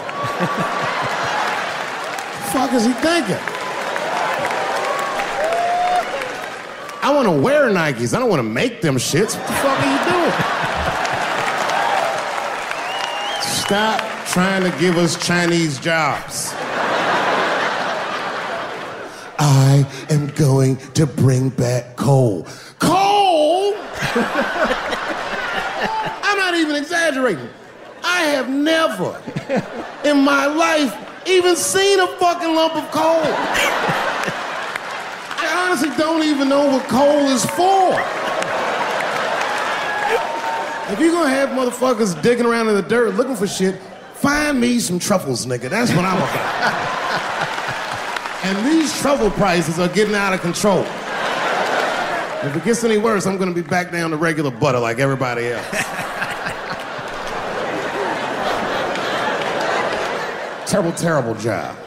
fuck is he thinking? I want to wear Nikes. I don't want to make them shits. What the fuck are you doing? Stop trying to give us Chinese jobs. I am going to bring back coal. Coal? <laughs> I'm not even exaggerating. I have never in my life even seen a fucking lump of coal. I honestly don't even know what coal is for. If you're gonna have motherfuckers digging around in the dirt looking for shit, find me some truffles, nigga. That's what I'm about. and these truffle prices are getting out of control. If it gets any worse, I'm gonna be back down to regular butter like everybody else. Terrible, terrible job.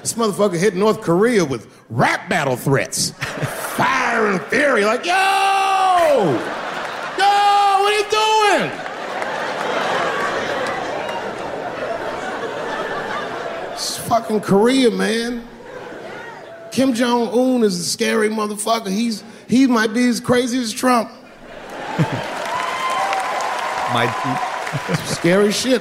This motherfucker hit North Korea with rap battle threats. Fire and fury, like, yo! Yo, what are you doing? It's fucking Korea, man. Kim Jong Un is a scary motherfucker. He's he might be as crazy as Trump. <laughs> Might Scary shit.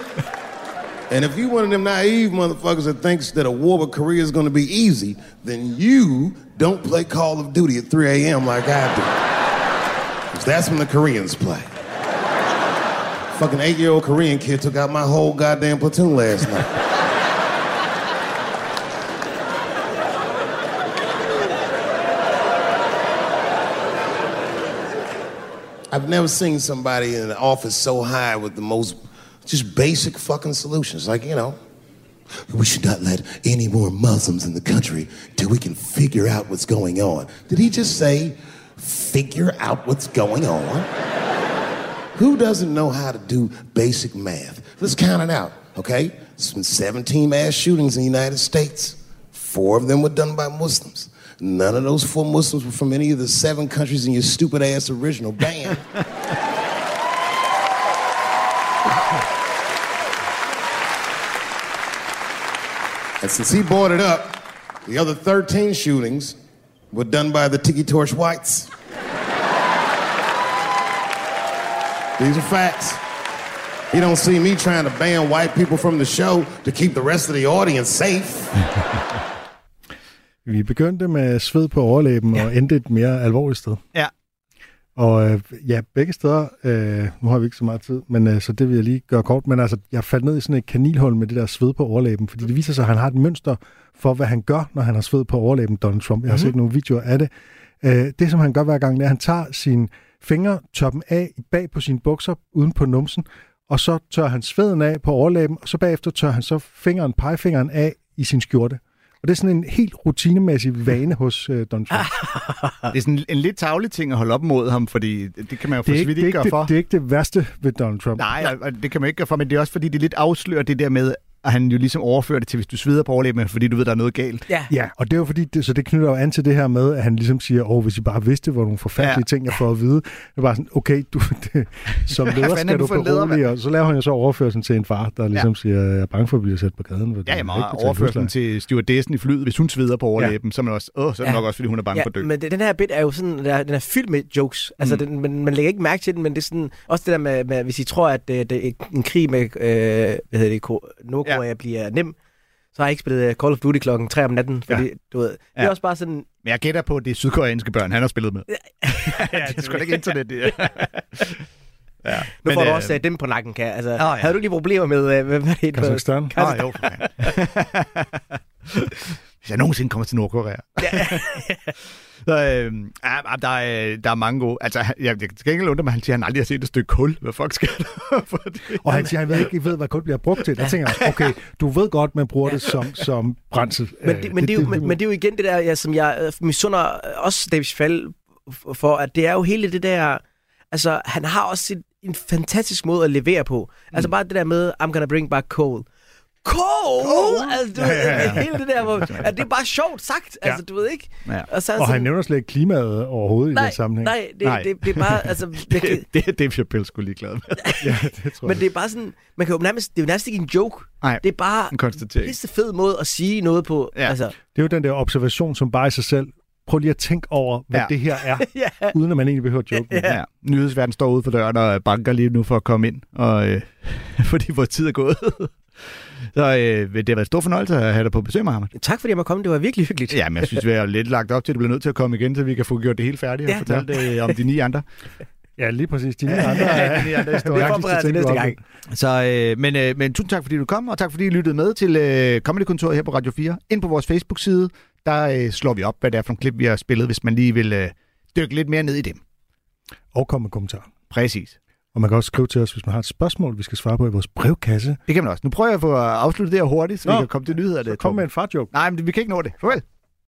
And if you one of them naive motherfuckers that thinks that a war with Korea is going to be easy, then you don't play Call of Duty at 3 a.m. like I do. 'Cause that's when the Koreans play. Fucking eight-year-old Korean kid took out my whole goddamn platoon last night. I've never seen somebody in an office so high with the most just basic fucking solutions. Like, you know, we should not let any more Muslims in the country till we can figure out what's going on. Did he just say, figure out what's going on? Who doesn't know how to do basic math? Let's count it out, okay? It's been 17 mass shootings in the United States. Four of them were done by Muslims. None of those four Muslims were from any of the seven countries in your stupid ass original band. <laughs> and since he brought it up, the other 13 shootings were done by the Tiki Torch Whites. These are facts. You don't see me trying to ban white people from the show to keep the rest of the audience safe. <laughs> Vi begyndte med sved på overlæben ja. og endte et mere alvorligt sted. Ja. Og øh, ja, begge steder, øh, nu har vi ikke så meget tid, men øh, så det vil jeg lige gøre kort, men altså, jeg faldt ned i sådan et kanilhul med det der sved på overlæben, fordi det viser sig, at han har et mønster for, hvad han gør, når han har sved på overlæben, Donald Trump. Jeg har Mhm. set nogle videoer af det. Øh, det, som han gør hver gang, det er, at han tager sine fingre, tør dem af bag på sine bukser, uden på numsen, og så tør han sveden af på overlæben, og så bagefter tør han så fingeren, pegefingeren af i sin skjorte. Og det er sådan en helt rutinemæssig vane hos øh, Donald <laughs> Trump. Det er sådan en lidt tavlig ting at holde op mod ham, fordi det kan man jo for det, så ikke, det, gøre det, for. det er ikke det værste ved Donald Trump. Nej, og- og det kan man ikke gøre for, men det er også fordi, det lidt afslører det der med, at han jo ligesom overfører det til, hvis du sveder på overlæben, fordi du ved, der er noget galt. Ja. Ja, og det er jo fordi, det, så det knytter jo an til det her med, at han ligesom siger, åh, hvis I bare vidste, hvor nogle forfærdelige Ja. ja. ting, jeg får at vide. Det er bare sådan, okay, du, <laughs> det, som leder er skal du berolige, og så laver han jo så overførelsen til en far, der ligesom ja. siger, jeg er bange for at blive sat på gaden. Ja, jeg ikke må betaler overføre den husleje." til stewardessen i flyet. Hvis hun sveder på overlæben, så er man også, åh, så er det Ja. nok også, fordi hun er bange for at dø. men den her bit er jo sådan, der, den er fyldt med jokes. Altså, Mm. den, man, man lægger ikke mærke til den, men det er sådan, også det der med, med hvis I tror, at det, det er en krig med, øh, hvad hedder det, Ko- Nordkorea ja. bliver nem, så har jeg ikke spillet øh, Call of Duty klokken 3 om natten, fordi, ja. du ved, det er Ja. også bare sådan, Men jeg gætter på, at det er sydkoreanske børn, han har spillet med. <laughs> ja, det er sgu da ikke internet, det <laughs> ja. nu får du øh, også uh, dem på nakken, kan Altså, ja. havde du lige problemer med, uh, hvad det? Kazakhstan? Ah, jo. <laughs> Hvis jeg nogensinde kommer til Nordkorea. Så, øh, ja, der, er, der er mange gode. Altså, jeg, jeg skal ikke undre mig, han siger, at han aldrig har set et stykke kul. Hvad fuck sker der <laughs> for det? Og han siger, han ved ikke, ved, hvad kul bliver brugt til. Der tænker jeg, okay, du ved godt, man bruger det som, som brændsel. Men det, men, det, er jo, men, men det er jo igen det der, ja, som jeg øh, misunder også David Fall for, at det er jo hele det der... Altså, han har også en, en fantastisk måde at levere på. Mm. Altså bare det der med, I'm gonna bring back coal. Coal! Altså, du, Ja, ja, ja. <laughs> hele det der, hvor, at det er bare sjovt sagt. Altså, du ved ikke? Ja. Og, så er Og sådan, han nævner slet ikke klimaet overhovedet i nej, den sammenhæng. nej, det, Nej. Det, det, er bare... Altså, <laughs> jeg, kan- Det, det er Dave Chappelle skulle lige glad med. <laughs> Ja, det tror men jeg. det er bare sådan... Man kan jo nærmest, det er jo nærmest ikke en joke. Nej, Det er bare en konstatering. pisse fed måde at sige noget på. Ja. Altså, Det er jo den der observation, som bare i sig selv prøv lige at tænke over, hvad Ja. det her er, ja. uden at man egentlig behøver at joke med det. Ja. Nyhedsverden står ude for døren og banker lige nu for at komme ind, og, øh, fordi vores tid er gået. Så øh, det har været en stor fornøjelse at have dig på besøg, Mohammed. Tak fordi jeg måtte komme. Det var virkelig hyggeligt. Ja, men jeg synes, vi er lidt lagt op til, at du bliver nødt til at komme igen, så vi kan få gjort det hele færdigt og Ja. fortælle det om de ni andre. Ja, lige præcis. De nye <laughs> andre Ja, de ni andre historier. Det forbereder til næste gang. Så, øh, men, øh, men tusind tak, fordi du kom, og tak, fordi I lyttede med til øh, Comedy-kontoret her på Radio 4. Ind på vores Facebook-side, der øh, slår vi op, hvad det er for nogle klip, vi har spillet, hvis man lige vil øh, dykke lidt mere ned i dem. Og kom med kommentarer. Præcis. Og man kan også skrive til os, hvis man har et spørgsmål, vi skal svare på i vores brevkasse. Det kan man også. Nu prøver jeg at få afsluttet det her hurtigt, så Nå, vi kan komme til nyhederne. Kom med en fartjoke. Nej, men vi kan ikke nå det. Farvel.